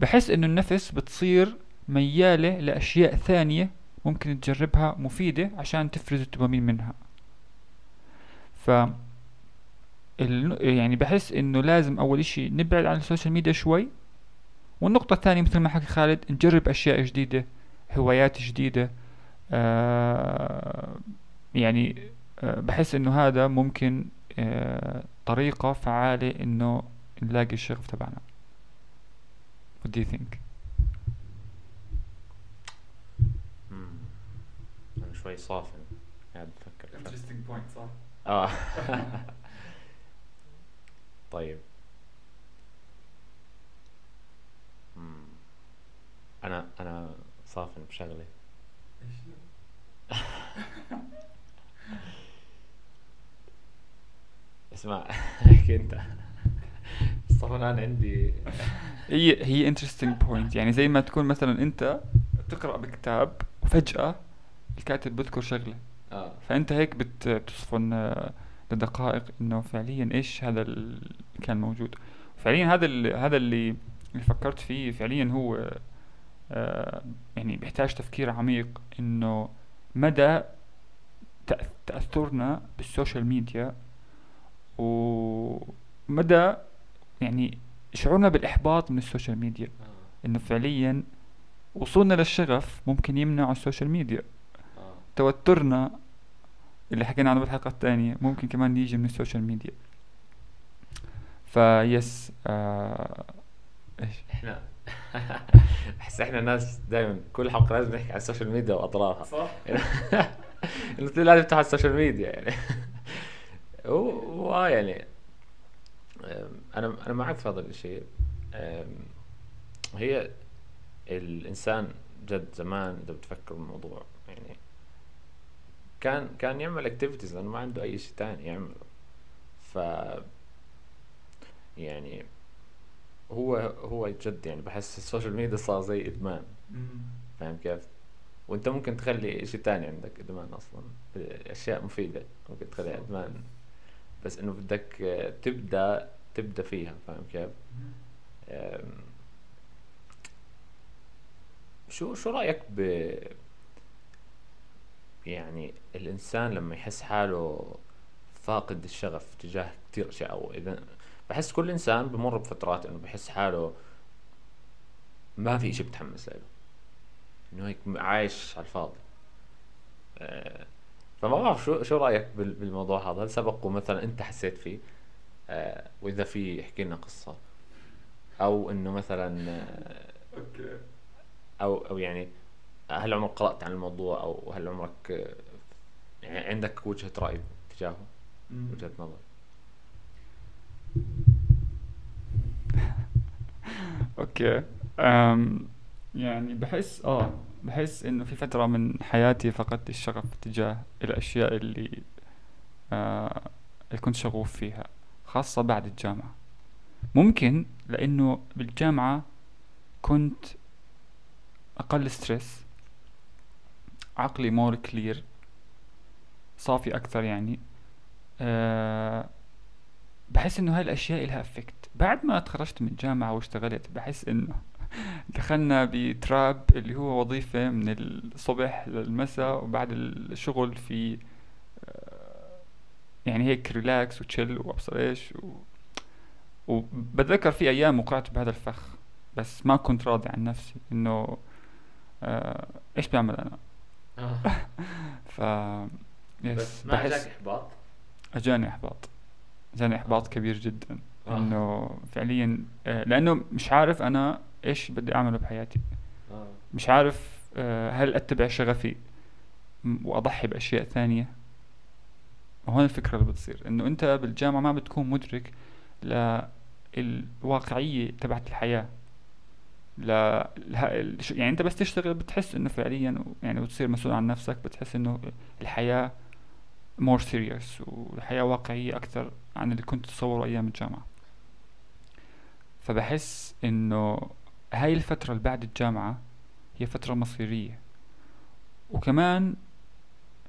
S3: بحس إنه النفس بتصير ميالة لأشياء ثانية ممكن تجربها مفيدة عشان تفرز الدوبامين منها. ف يعني بحس إنه لازم أول إشي نبعد عن السوشيال ميديا شوي. والنقطة الثانية مثل ما حكى خالد نجرب أشياء جديدة هوايات جديدة. آه يعني آه بحس إنه هذا ممكن آه طريقة فعالة إنه نلاقي الشغف تبعنا. What do you think؟
S1: أنا شوي صافن قاعد بفكر
S2: interesting point صح؟
S1: آه طيب مم. أنا أنا صافن بشغله
S2: إيش
S1: اسمع احكي انت صفنان عندي
S3: هي هي interesting point. يعني زي ما تكون مثلا أنت بتقرأ بكتاب وفجأة الكاتب بذكر شغلة.
S1: آه.
S3: فأنت هيك بت بتصفن آه، لدقائق إنه فعليا إيش هذا اللي كان موجود. فعليا هذا اللي هذا اللي اللي فكرت فيه فعليا هو آه، يعني بيحتاج تفكير عميق إنه مدى تأ- تأثرنا بالسوشيال ميديا ومدى يعني شعورنا بالإحباط من السوشيال ميديا.
S1: آه.
S3: إنه فعليا وصولنا للشغف ممكن يمنع السوشيال ميديا.
S1: آه.
S3: توترنا اللي حكينا عنه بالحلقة الثانية ممكن كمان يجي من السوشيال ميديا. ف yes آه إيش؟
S1: إحنا بحس إحنا ناس دائما كل حلقة لازم نحكي على السوشيال ميديا وأضرارها.
S2: صح؟
S1: انه لازم تفتح السوشيال ميديا يعني. هو هو آه يعني أنا أنا معك في هذا الشيء هي الإنسان جد زمان إذا بتفكر بالموضوع يعني كان كان يعمل activities لأنه ما عنده أي شيء تاني يعمله. ف يعني هو هو جد يعني بحس السوشيال ميديا صار زي إدمان. فاهم كيف؟ وأنت ممكن تخلي شيء تاني عندك إدمان أصلا أشياء مفيدة ممكن تخليها إدمان. بس إنه بدك تبدأ تبدأ فيها فاهم كيف؟ شو شو رأيك ب يعني الإنسان لما يحس حاله فاقد الشغف تجاه كتير أشياء؟ أو إذا بحس كل إنسان بمر بفترات إنه بحس حاله ما في إشي بتحمس له. إنه هيك عايش على الفاضي. آه، فما بعرف شو شو بال- بالموضوع هذا؟ هل سبق ومثلا أنت حسيت فيه؟ آه، وإذا في احكي لنا قصة. أو إنه مثلا آه،
S2: أوكي
S1: أو أو يعني هل عمرك قرأت عن الموضوع؟ أو هل عمرك آه، يعني عندك وجهة رأي تجاهه؟
S2: مم.
S1: وجهة نظر.
S3: أوكي. أم يعني بحس آه بحس إنه في فترة من حياتي فقدت الشغف تجاه الأشياء اللي آه كنت شغوف فيها خاصة بعد الجامعة. ممكن لإنه بالجامعة كنت أقل stress عقلي more clear صافي أكثر يعني آه بحس إنه هاي الأشياء لها effect بعد ما تخرجت من الجامعة واشتغلت بحس إنه دخلنا ب trap اللي هو وظيفة من الصبح للمساء وبعد الشغل في آه، يعني هيك relax وتchill وأبصر إيش و... وبتذكر في أيام وقعت بهذا الفخ بس ما كنت راضي عن نفسي إنه آه إيش بعمل أنا؟ ف yes
S1: بس ما
S3: بحس
S1: اجاك إحباط؟
S3: اجاني إحباط. اجاني إحباط كبير جدا.
S1: آه.
S3: إنه فعليا آه، لأنه مش عارف أنا إيش بدي أعمله بحياتي
S1: آه.
S3: مش عارف هل أتبع شغفي وأضحي بأشياء ثانية وهون الفكرة اللي بتصير إنه أنت بالجامعة ما بتكون مدرك للواقعية تبعت الحياة لا يعني أنت بس تشتغل بتحس إنه فعليا يعني وتصير مسؤول عن نفسك بتحس إنه الحياة more serious والحياة واقعية أكثر عن اللي كنت أتصوره أيام الجامعة فبحس إنه هاي الفترة اللي بعد الجامعة هي فترة مصيرية. وكمان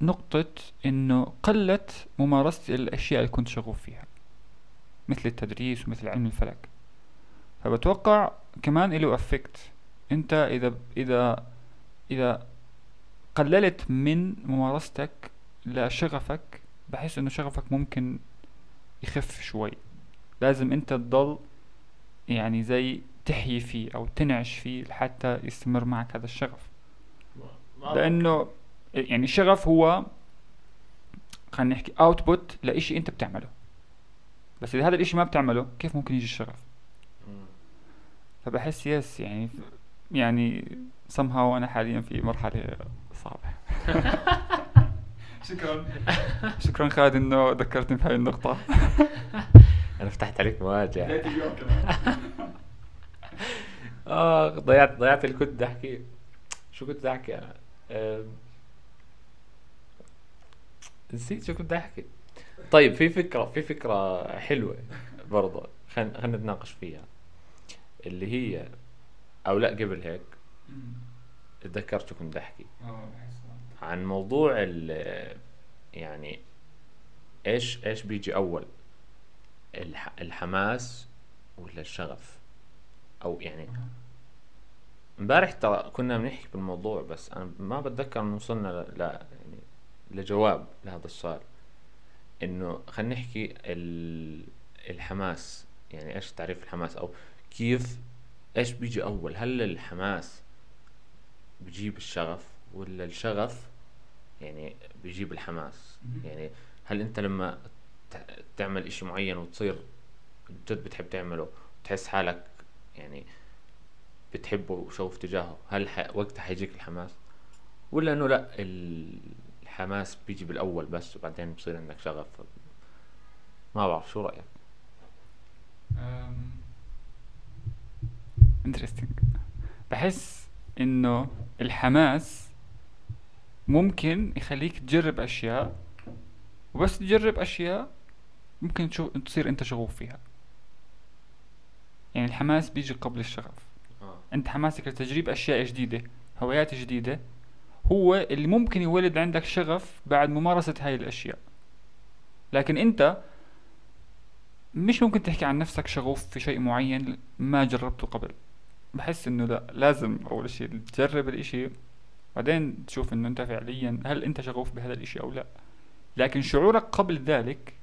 S3: نقطة إنه قلت ممارستي الأشياء اللي كنت شغوف فيها مثل التدريس ومثل علم الفلك. فبتوقع كمان إله أفكت أنت إذا إذا إذا قللت من ممارستك لشغفك بحس إنه شغفك ممكن يخف شوي. لازم أنت تضل يعني زي تحيي فيه أو تنعش فيه لحتى يستمر معك هذا الشغف. لأنه يعني الشغف هو خلينا نحكي output لإشي أنت بتعمله. بس إذا هذا الإشي ما بتعمله كيف ممكن يجي الشغف. فبحس yes يعني يعني somehow أنا حاليا في مرحلة صعبة. شكرا. شكرا خالد إنه ذكرتني بهاي النقطة.
S1: أنا فتحت عليك مواجع.
S2: اليوم كمان
S1: آه ضيعت ضيعت اللي كنت بدي أحكي. شو كنت بدي أحكي أنا؟ نسيت شو كنت بدي أحكي. طيب في فكرة في فكرة حلوة برضه. خلينا خلينا نتناقش فيها. اللي هي أو لا قبل هيك تذكرت شو كنت بدي أحكي. عن موضوع ال يعني إيش إيش بيجي أول؟ الحماس ولا الشغف؟ أو يعني امبارح ترى كنا بنحكي بالموضوع بس أنا ما بتذكر ان وصلنا ل... يعني لجواب لهذا السؤال. إنه خلينا نحكي ال... الحماس يعني إيش تعريف الحماس؟ أو كيف إيش بيجي أول؟ هل الحماس بيجيب الشغف ولا الشغف يعني بيجيب الحماس. يعني هل أنت لما تعمل إشي معين وتصير جد بتحب تعمله وتحس حالك يعني بتحبه وشوف تجاهه هل ح... وقتها حيجيك الحماس؟ ولا إنه لا ال- الحماس بيجي بالأول بس وبعدين بصير عندك شغف؟ ما بعرف شو رأيك؟
S3: انترستنج بحس إنه الحماس ممكن يخليك تجرب أشياء وبس تجرب أشياء ممكن تشوف تصير أنت شغوف فيها. يعني الحماس بيجي قبل الشغف.
S1: آه.
S3: أنت حماسك لتجريب أشياء جديدة هوايات جديدة هو اللي ممكن يولد عندك شغف بعد ممارسة هاي الأشياء. لكن أنت مش ممكن تحكي عن نفسك شغوف في شيء معين ما جربته قبل. بحس إنه لا لازم أول شيء تجرب الإشي بعدين تشوف إنه أنت فعليا هل أنت شغوف بهذا الإشي أو لا. لكن شعورك قبل ذلك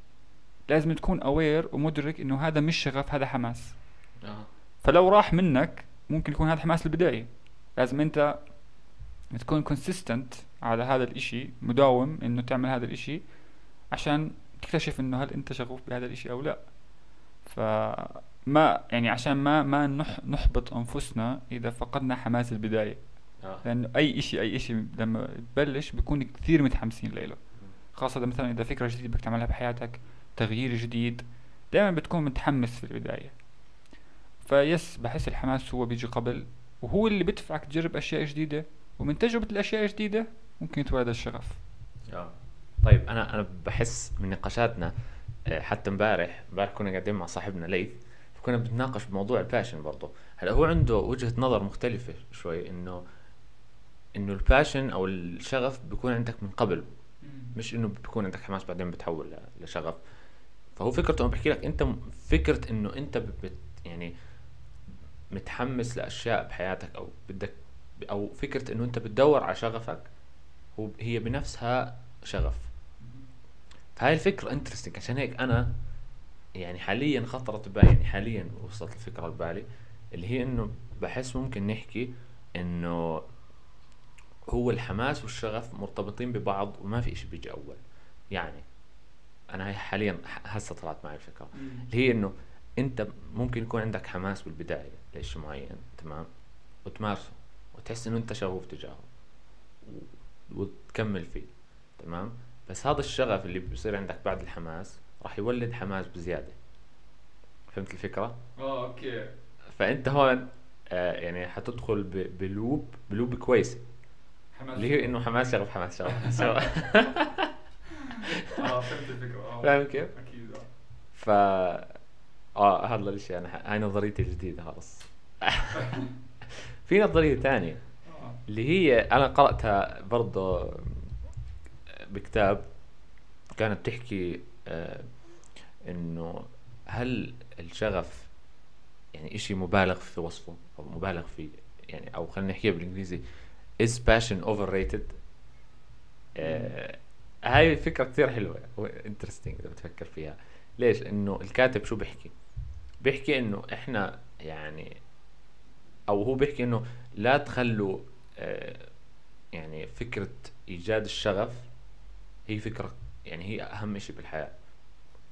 S3: لازم تكون aware ومدرك إنه هذا مش شغف هذا حماس.
S1: آه.
S3: فلو راح منك ممكن يكون هذا حماس البداية لازم أنت تكون consistent على هذا الإشي مداوم إنه تعمل هذا الإشي عشان تكتشف إنه هل أنت شغوف بهذا الإشي أو لا. فما يعني عشان ما ما نح نحبط أنفسنا إذا فقدنا حماس البداية.
S1: آه.
S3: لأنه أي إشي أي إشي لما تبلش بيكون كثير متحمسين له خاصة مثلا إذا فكرة جديدة بدك تعملها بحياتك تغيير جديد دائما بتكون متحمس في البداية. فيس بحس الحماس هو بيجي قبل وهو اللي بدفعك تجرب أشياء جديدة ومن تجربة الأشياء الجديدة ممكن يتولد الشغف.
S1: آه. طيب أنا أنا بحس من نقاشاتنا آه، حتى امبارح امبارح كنا قاعدين مع صاحبنا ليث كنا بنتناقش بموضوع ال passion برضه هلأ هو عنده وجهة نظر مختلفة شوي إنه إنه ال passion أو الشغف بيكون عندك من قبل. مش إنه بيكون عندك حماس بعدين بتحول لشغف. فهو فكرته أنا بحكي لك أنت فكرة إنه أنت بت يعني متحمس لأشياء بحياتك أو بدك أو فكرة إنه أنت بتدور على شغفك هو هي بنفسها شغف. فهاي الفكرة انترستنج عشان هيك أنا يعني حاليا خطرت ببالي يعني حاليا وصلت الفكرة ببالي اللي هي إنه بحس ممكن نحكي إنه هو الحماس والشغف مرتبطين ببعض وما في إشي بيجي أول. يعني أنا هاي حاليا هسه طلعت معي الفكرة. اللي هي إنه أنت ممكن يكون عندك حماس بالبداية لشيء معين تمام؟ وتمارسه وتحس إنه أنت شغوف تجاهه وتكمل فيه تمام؟ بس هذا الشغف اللي بيصير عندك بعد الحماس راح يولد حماس بزيادة. فهمت الفكرة؟
S3: آه okay.
S1: فأنت هون آه يعني حتدخل ب loop ب loop كويسة. اللي هي إنه حماس شغف حماس شغف.
S3: آه فهمت الفكرة. آه
S1: فاهم كيف؟
S3: أكيد آه.
S1: ف آه هذا الاشي أنا ح- هاي نظريتي الجديدة خلص في نظرية ثانية
S3: آه.
S1: اللي هي أنا قرأتها برضه بكتاب كانت تحكي آه، إنه هل الشغف يعني إشي مبالغ في وصفه أو مبالغ فيه يعني أو خلينا نحكيها بالإنجليزي is passion overrated آه هاي فكرة كثير حلوة انترستنج إذا بتفكر فيها ليش؟ إنه الكاتب شو بيحكي؟ بيحكي إنه إحنا يعني أو هو بيحكي إنه لا تخلوا آه يعني فكرة إيجاد الشغف هي فكرة يعني هي أهم إشي بالحياة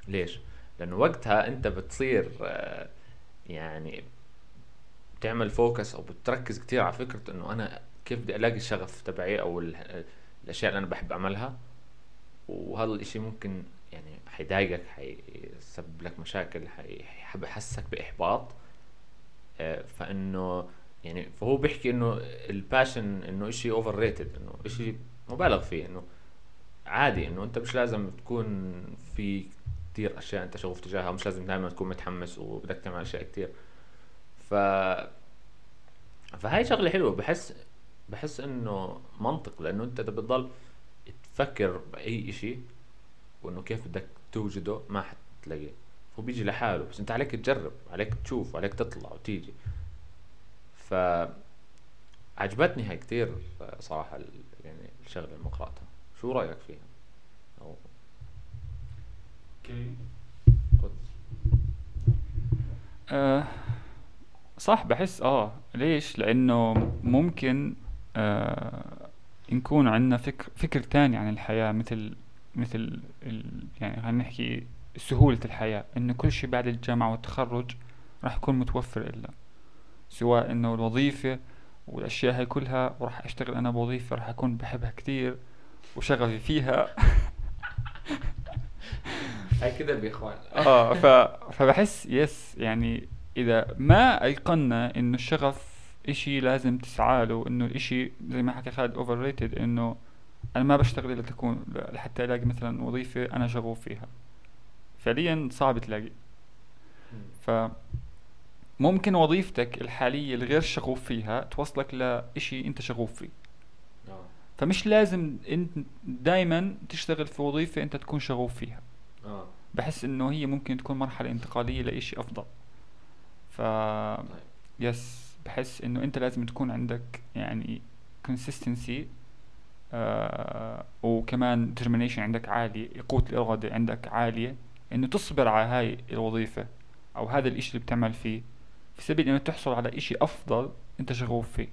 S1: ليش؟ لأنه وقتها أنت بتصير آه يعني بتعمل focus أو بتركز كتير على فكرة إنه أنا كيف بدي ألاقي الشغف تبعي أو ال- الأشياء اللي أنا بحب أعملها وهذا الإشي ممكن يعني حيضايقك حيسبب لك مشاكل حي- حيحسسك بإحباط. آه، فإنه يعني فهو بيحكي إنه ال passion إنه إشي overrated إنه إشي مبالغ فيه إنه عادي إنه أنت مش لازم تكون في كتير أشياء أنت شغوف تجاهها ومش لازم دائما تكون متحمس وبدك تعمل أشياء كتير. ف فهاي شغلة حلوة. بحس بحس إنه منطق لأنه أنت بتضل تفكر بأي إشي وإنه كيف بدك توجده ما حتلاقيه. هو بيجي لحاله بس أنت عليك تجرب عليك تشوف عليك تطلع وتيجي. ف عجبتني هاي كتير صراحة ال- يعني الشغلة اللي قرأتها شو رأيك فيها؟ أو
S3: أوكي
S1: خد
S3: آه صح بحس آه ليش؟ لأنه ممكن آه نكون عندنا فكر فكر تاني عن الحياة مثل مثل ال يعني خلينا نحكي سهولة الحياة. انه كل شيء بعد الجامعة والتخرج راح يكون متوفر إلا سواء إنه الوظيفة والأشياء هاي كلها وراح أشتغل أنا بوظيفة راح أكون بحبها كتير وشغفي فيها.
S1: هاي كذا بإخوان
S3: آه ف... فبحس بس يعني إذا ما أيقنا إنه الشغف إشي لازم تسعى له إنه الاشي زي ما حكى خالد overrated إنه أنا ما بشتغل إلا تكون لحتى ألاقي مثلا وظيفة أنا شغوف فيها. فعليا صعب تلاقي. ف ممكن وظيفتك الحالية الغير شغوف فيها توصلك لإشي أنت شغوف فيه.
S1: آه.
S3: فمش لازم انت دايما تشتغل في وظيفة أنت تكون شغوف فيها.
S1: آه.
S3: بحس إنه هي ممكن تكون مرحلة انتقالية لإشي أفضل. ف
S1: طيب.
S3: يس بحس إنه أنت لازم تكون عندك يعني consistency آه وكمان determination عندك عالية قوة الإرادة عندك عالية إنه تصبر على هاي الوظيفة أو هذا الإشي اللي بتعمل فيه. في سبيل إنه تحصل على إشي أفضل أنت شغوف فيه.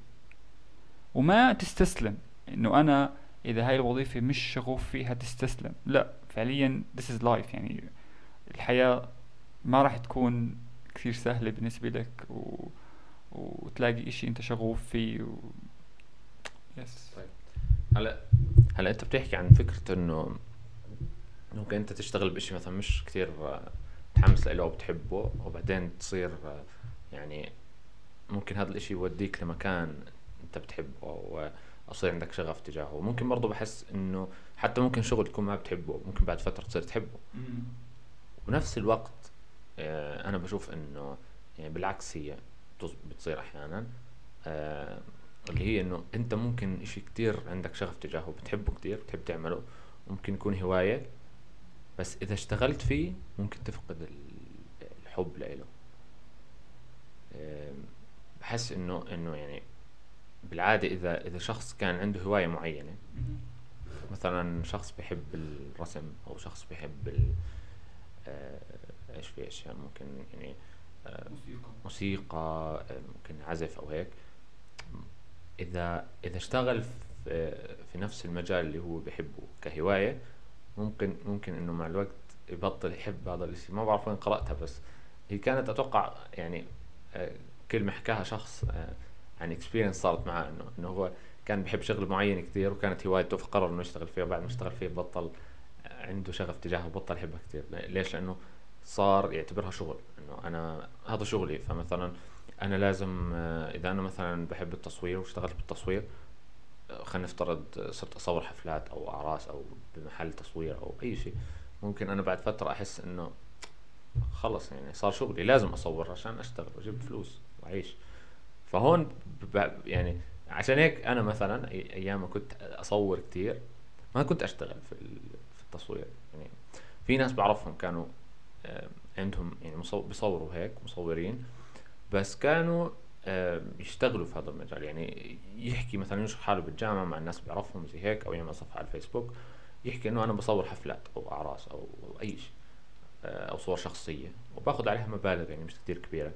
S3: وما تستسلم إنه أنا إذا هاي الوظيفة مش شغوف فيها تستسلم. لا فعليا this is life. يعني الحياة ما راح تكون كثير سهلة بالنسبة لك و... وتلاقي إشي أنت شغوف فيه و... يس
S1: طيب. هلا هلا أنت بتحكي عن فكرة إنه ممكن أنت تشتغل بشيء مثلا مش كثير متحمس له أو بتحبه وبعدين تصير يعني ممكن هذا الإشي يوديك لمكان أنت بتحبه أو اصير عندك شغف تجاهه. ممكن برضه بحس إنه حتى ممكن شغل تكون ما بتحبه ممكن بعد فترة تصير تحبه. ونفس الوقت آه، أنا بشوف إنه يعني بالعكس هي بتصير أحيانا. آه، اللي هي إنه أنت ممكن إشي كتير عندك شغف تجاهه بتحبه كتير بتحب تعمله ممكن يكون هواية بس إذا اشتغلت فيه ممكن تفقد ال- الحب لإله. آم، بحس إنه إنه يعني بالعادة إذا إذا شخص كان عنده هواية معينة مثلا شخص بيحب الرسم أو شخص بيحب ال آه، إيش في أشياء ممكن يعني آه،
S3: موسيقى.
S1: موسيقى ممكن عزف أو هيك. إذا إذا اشتغل في نفس المجال اللي هو بيحبه كهواية ممكن ممكن إنه مع الوقت يبطل يحب هذا الشيء ما بعرف وين قرأتها بس هي كانت أتوقع يعني كلمة حكاها شخص عن اكسبيرينس صارت معاه إنه إنه هو كان بيحب شغل معين كثير وكانت هوايته فقرر إنه يشتغل فيها وبعد ما اشتغل فيها بطل عنده شغف تجاهها وبطل يحبها كثير ليش لأنه صار يعتبرها شغل إنه أنا هذا شغلي. فمثلا أنا لازم آه، إذا أنا مثلا بحب التصوير واشتغلت بالتصوير آه، خلينا نفترض آه، صرت أصور حفلات أو أعراس أو بمحل تصوير أو أي شيء ممكن أنا بعد فترة أحس إنه خلص يعني صار شغلي لازم أصور عشان أشتغل وأجيب فلوس وأعيش. فهون يعني عشان هيك أنا مثلا أيام ما كنت أصور كتير ما كنت أشتغل في ال- في التصوير. يعني في ناس بعرفهم كانوا عندهم يعني بيصوروا هيك مصورين. بس كانوا آه، يشتغلوا في هذا المجال. يعني يحكي مثلا ينشر حاله بالجامعة مع الناس بيعرفهم زي هيك أو يعمل صفحة على الفيسبوك يحكي إنه أنا بصور حفلات أو أعراس أو أي شيء آه، أو صور شخصية وباخذ عليها مبالغ يعني مش كتير كبيرة.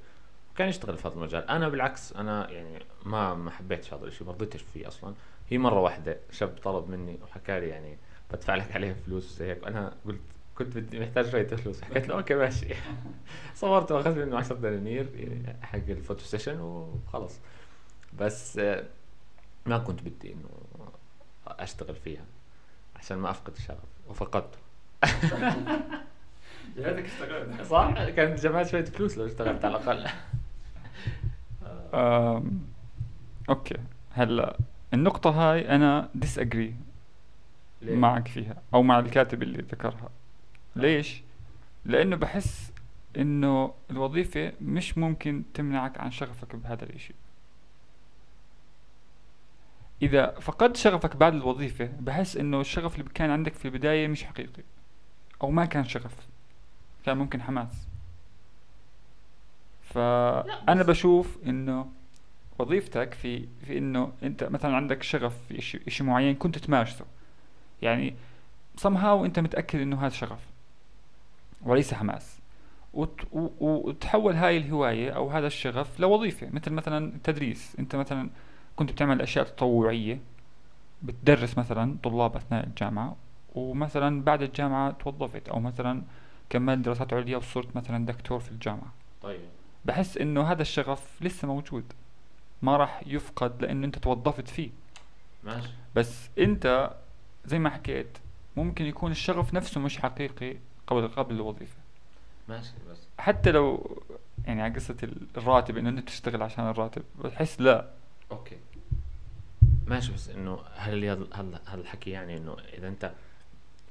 S1: وكان يشتغل في هذا المجال. أنا بالعكس أنا يعني ما ما حبيتش هذا الشيء ما رضيتش فيه أصلا. هي مرة واحدة شاب طلب مني وحكى لي يعني بدفع لك عليها فلوس زي هيك. أنا قلت كنت بدي محتاج شوية فلوس. حكيت له أوكي ماشي. صورت واخذت منه 10 دنانير يعني حق ال photo session وخلص بس آه، ما كنت بدي إنه أشتغل فيها عشان ما أفقد الشغف وفقدته.
S3: يا ريتك اشتغلت.
S1: صح كان جمعت شوية فلوس لو اشتغلت على الأقل.
S3: أم... okay. هلا النقطة هاي أنا disagree
S1: ليه؟
S3: معك فيها أو مع الكاتب اللي ذكرها. ليش؟ لأنه بحس إنه الوظيفة مش ممكن تمنعك عن شغفك بهذا الإشي. إذا فقدت شغفك بعد الوظيفة بحس إنه الشغف اللي كان عندك في البداية مش حقيقي أو ما كان شغف كان ممكن حماس. فانا بشوف إنه وظيفتك في في إنه أنت مثلا عندك شغف في شيء معين كنت تمارسه. يعني somehow أنت متأكد إنه هذا شغف. وليس حماس. وتحول هاي الهواية أو هذا الشغف لوظيفة مثل مثلا التدريس. أنت مثلا كنت بتعمل أشياء تطوعية بتدرس مثلا طلاب أثناء الجامعة ومثلا بعد الجامعة توظفت أو مثلا كملت دراسات عليا وصرت مثلا دكتور في الجامعة.
S1: طيب.
S3: بحس إنه هذا الشغف لسه موجود. ما راح يفقد لأنه أنت توظفت فيه.
S1: ماشي.
S3: بس أنت زي ما حكيت ممكن يكون الشغف نفسه مش حقيقي. قبل قبل الوظيفة.
S1: ماشي بس.
S3: حتى لو يعني على قصة الراتب إنه أنت تشتغل عشان الراتب بحس لا.
S1: أوكي. ماشي بس إنه هل هذا هل هل الحكي يعني إنه إذا أنت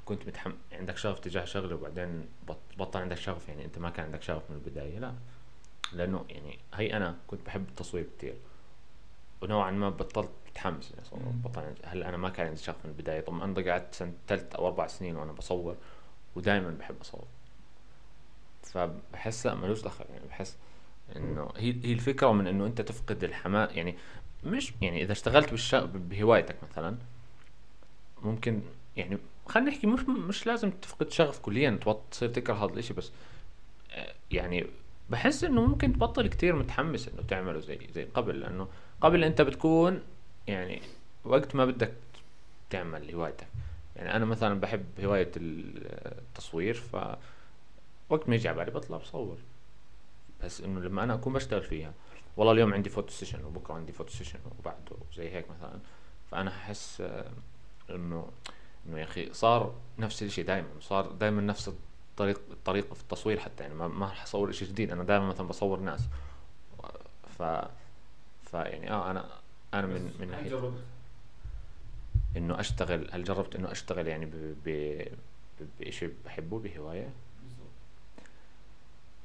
S1: كنت متحم... عندك شغف تجاه شغلة وبعدين بط... بطل عندك شغف يعني أنت ما كان عندك شغف من البداية لا. لأنه يعني هي أنا كنت بحب التصوير كتير. ونوعا ما بطلت متحمس اني اصور
S3: مم.
S1: بطل عندي- هلا أنا ما كان عندي شغف من البداية؟ طبعا أنا قعدت سنة ثالث أو أربع سنين وأنا بصور. ودائما بحب اصور فبحس لا ملوش دخل. يعني بحس إنه هي هي الفكرة من إنه أنت تفقد الحماس يعني مش يعني إذا اشتغلت بالش... بهوايتك مثلا ممكن يعني خلينا نحكي مش مش لازم تفقد شغف كليا تصير تكره هذا الإشي بس آه، يعني بحس إنه ممكن تبطل كتير متحمس إنه تعمله زي زي قبل. لأنه قبل أنت بتكون يعني وقت ما بدك تعمل هوايتك. يعني أنا مثلا بحب هواية التصوير ف وقت ما يجي على بالي بطلع بصور. بس إنه لما أنا أكون بشتغل فيها والله اليوم عندي photo session وبكرة عندي photo session وبعده زي هيك مثلا. فأنا أحس آه، إنه إنه يا أخي صار نفس الشيء دائما صار دائما نفس الطريق الطريقة في التصوير حتى. يعني ما ما راح أصور شيء جديد أنا دائما مثلا بصور ناس. ف ف يعني آه أنا أنا من من
S2: ناحية؟
S1: إنه أشتغل هل جربت إنه أشتغل يعني ب ب ب- بشيء بحبه بهواية؟
S2: بالضبط.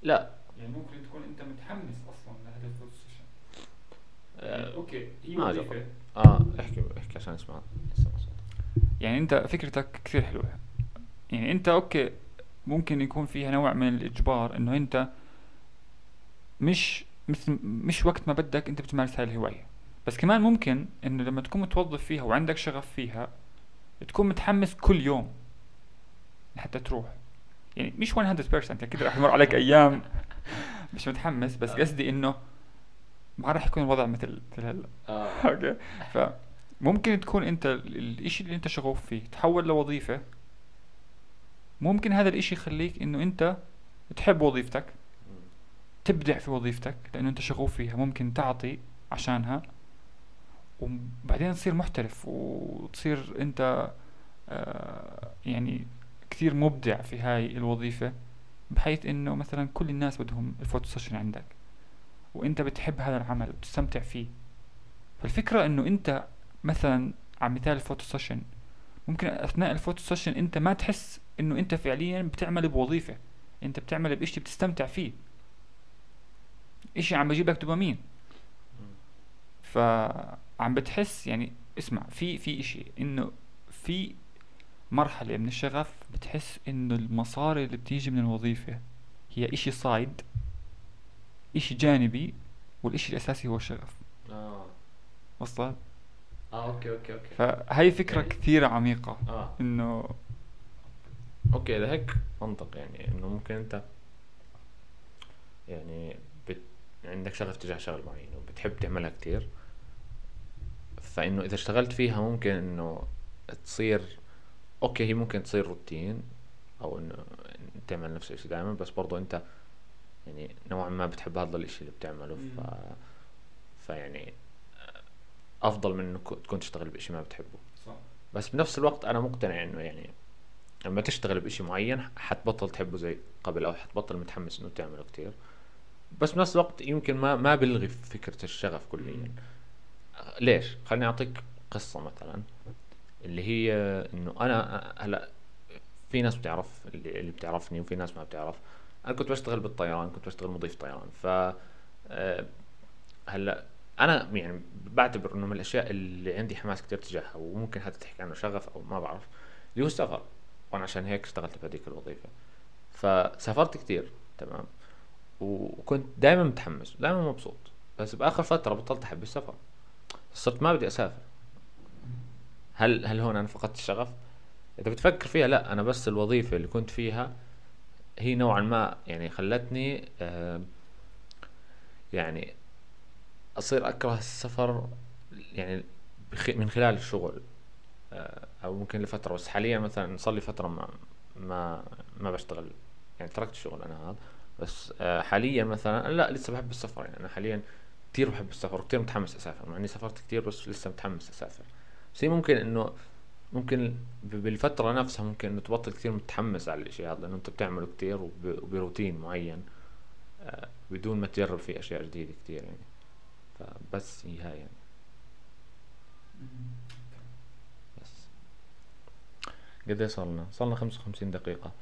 S1: لا.
S2: يعني ممكن تكون أنت متحمس أصلا لهذا ال photo session يعني
S1: آه,
S2: okay هي
S1: ما وظيفة. آه احكي احكي عشان أسمع.
S3: يعني أنت فكرتك كثير حلوة. يعني أنت okay ممكن يكون فيها نوع من الإجبار إنه أنت مش مثل مش وقت ما بدك أنت بتمارس هاي الهواية. بس كمان ممكن إنه لما تكون متوظف فيها وعندك شغف فيها تكون متحمس كل يوم حتى تروح. يعني مش 100% أكيد راح يمر عليك أيام. مش متحمس بس قصدي إنه ما راح يكون الوضع مثل مثل هلأ.
S1: آه.
S3: أوكي؟ فممكن تكون أنت ال- الإشي اللي أنت شغوف فيه تحول لوظيفة. ممكن هذا الإشي يخليك إنه أنت تحب وظيفتك تبدع في وظيفتك لأنه أنت شغوف فيها ممكن تعطي عشانها. وبعدين تصير محترف وتصير أنت آه يعني كثير مبدع في هاي الوظيفة بحيث إنه مثلا كل الناس بدهم ال photo session عندك وأنت بتحب هذا العمل وبتستمتع فيه. فالفكرة إنه أنت مثلا على مثال ال photo session ممكن أثناء ال photo session أنت ما تحس إنه أنت فعليا بتعمل بوظيفة أنت بتعمل بإشي بتستمتع فيه. إشي عم بجيب لك دوبامين فعم بتحس يعني اسمع في في إشي إنه في مرحلة من الشغف بتحس إنه المصاري اللي بتيجي من الوظيفة هي إشي side إشي جانبي والإشي الأساسي هو الشغف.
S1: آه.
S3: وصلت؟
S1: آه okay okay okay.
S3: فهي فكرة
S1: يعني-
S3: كثير عميقة
S1: آه.
S3: إنه
S1: okay إذا هيك منطق يعني إنه ممكن أنت يعني بت... عندك شغف تجاه شغل معين وبتحب تعملها كتير. فإنه إذا اشتغلت فيها ممكن إنه تصير أوكي هي ممكن تصير روتين أو إنه تعمل نفس الشيء دائما بس برضو إنت يعني نوعا ما بتحب هذا الإشي اللي بتعمله ف فيعني أفضل من انه كو- تكون تشتغل بإشي ما بتحبه.
S2: صح.
S1: بس بنفس الوقت أنا مقتنع إنه يعني لما تشتغل بإشي معين حتبطل تحبه زي قبل أو حتبطل متحمس إنه تعمله كتير. بس بنفس الوقت يمكن ما ما بلغي فكرة الشغف كليا. ليش؟ خليني أعطيك قصة مثلا اللي هي إنه أنا هلأ في ناس بتعرف اللي, بتعرفني وفي ناس ما بتعرف. أنا كنت بشتغل بالطيران كنت بشتغل مضيف طيران. ف آه، هلأ أنا يعني بعتبر إنه من الأشياء اللي عندي حماس كتير تجاهها وممكن حتى تحكي عنه شغف أو ما بعرف. اللي هو السفر وأنا عشان هيك اشتغلت بهذيك الوظيفة. فسافرت كتير. تمام. وكنت دائما متحمس دائما مبسوط. بس بآخر فترة بطلت أحب السفر. صرت ما بدي أسافر. هل هل هون أنا فقدت الشغف؟ إذا بتفكر فيها لا أنا بس الوظيفة اللي كنت فيها هي نوعا ما يعني خلتني آه يعني أصير أكره السفر يعني من خلال الشغل آه، أو ممكن لفترة. بس حاليا مثلا صار لي فترة ما ما ما بشتغل يعني تركت الشغل أنا هذا. بس آه، حاليا مثلا لا لسه بحب السفر. يعني أنا حاليا كثير بحب السفر وكثير متحمس أسافر مع إني سافرت كثير بس لسه متحمس أسافر. بس هي ممكن إنه ممكن بالفترة نفسها ممكن إنه تبطل كثير متحمس على الإشي هذا لأنه أنت بتعمله كثير وب- وبروتين معين آه، بدون ما تجرب فيه أشياء جديدة كثير يعني. فبس هي هاي يعني. بس. قد إيه صار لنا؟ صار لنا 55 دقيقة.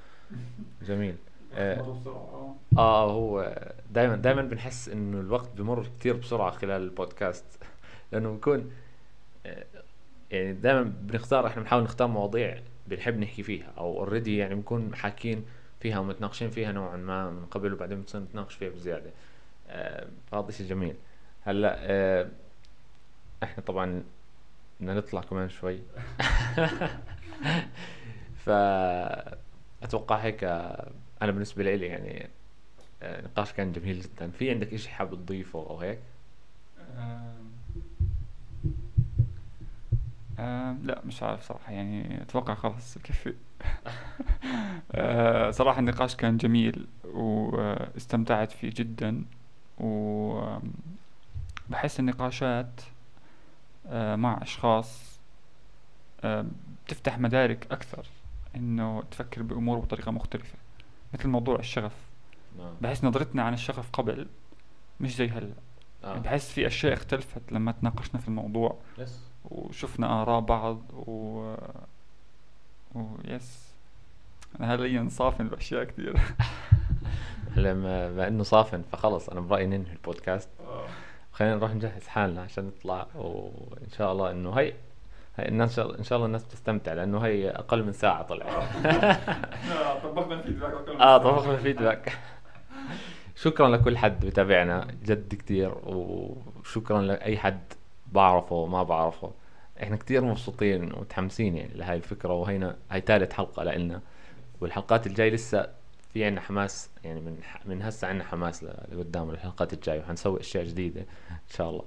S1: جميل. آه
S2: بسرعة
S1: آه. هو دائما دائما بنحس إنه الوقت بمر كتير بسرعة خلال البودكاست. لأنه بكون آه، يعني دائما بنختار إحنا بنحاول نختار مواضيع بنحب نحكي فيها أو اوريدي يعني بنكون حاكين فيها ومتناقشين فيها نوعا ما من قبل وبعدين بنصير نتناقش فيها بزيادة. آه، فهذا شيء جميل. هلأ آه، إحنا طبعا بدنا نطلع كمان شوي. فأتوقع هيك آه، أنا بالنسبة لي يعني آه، نقاش كان جميل جدا. في عندك إشي حابب تضيفه أو هيك؟
S2: آم،
S3: آم، لا مش عارف صراحة. يعني أتوقع خلاص بكفي آه، صراحة النقاش كان جميل واستمتعت فيه جدا. وبحس النقاشات آه، مع أشخاص آه، بتفتح مدارك أكثر. إنه تفكر بأمور بطريقة مختلفة. مثل موضوع الشغف.
S1: آه.
S3: بحس نظرتنا عن الشغف قبل مش زي هلا.
S1: آه.
S3: بحس في أشياء اختلفت لما تناقشنا في الموضوع.
S1: يس
S3: وشفنا آراء بعض و... و... يس أنا حاليا صافن بأشياء كثير
S1: هلأ ما إنه صافن فخلص أنا برأيي ننهي البودكاست.
S2: آه،
S1: خلينا نروح نجهز حالنا عشان نطلع وإن شاء الله إنه هي إن شاء الله إن شاء الله الناس بتستمتع لأنه هي أقل من ساعة طلع
S2: إحنا طبقنا الفيدباك أكثر من آه.
S1: طبقنا الفيدباك شكرا لكل حد بتابعنا جد كتير وشكرا لأي حد بعرفه وما بعرفه. إحنا كتير مبسوطين ومتحمسين يعني لهاي الفكرة وهينا هاي ثالث حلقة لإلنا. والحلقات الجاي لسه في عنا حماس يعني من من هسه عنا حماس لقدام الحلقات الجاية. وحنسوي أشياء جديدة إن شاء الله.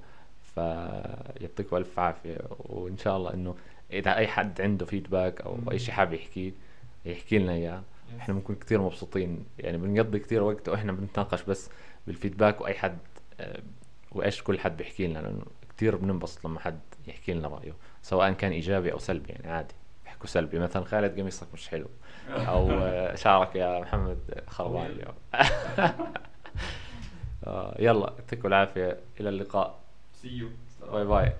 S1: فيعطيكم ألف عافية. وإن شاء الله إنه إذا أي حد عنده فيدباك أو أي شيء حابب يحكيه يحكي لنا إياه. إحنا بنكون كثير مبسوطين. يعني بنقضي كثير وقت وإحنا بنتناقش بس بالفيدباك وأي حد آه، وإيش كل حد بيحكي لنا. لأنه كثير بننبسط لما حد يحكي لنا رأيه سواء كان إيجابي أو سلبي. يعني عادي بيحكوا سلبي. مثلا خالد قميصك مش حلو. أو آه، شعرك يا محمد خربان اليوم. آه، يلا يعطيكم العافية. إلى اللقاء.
S2: See you.
S1: باي باي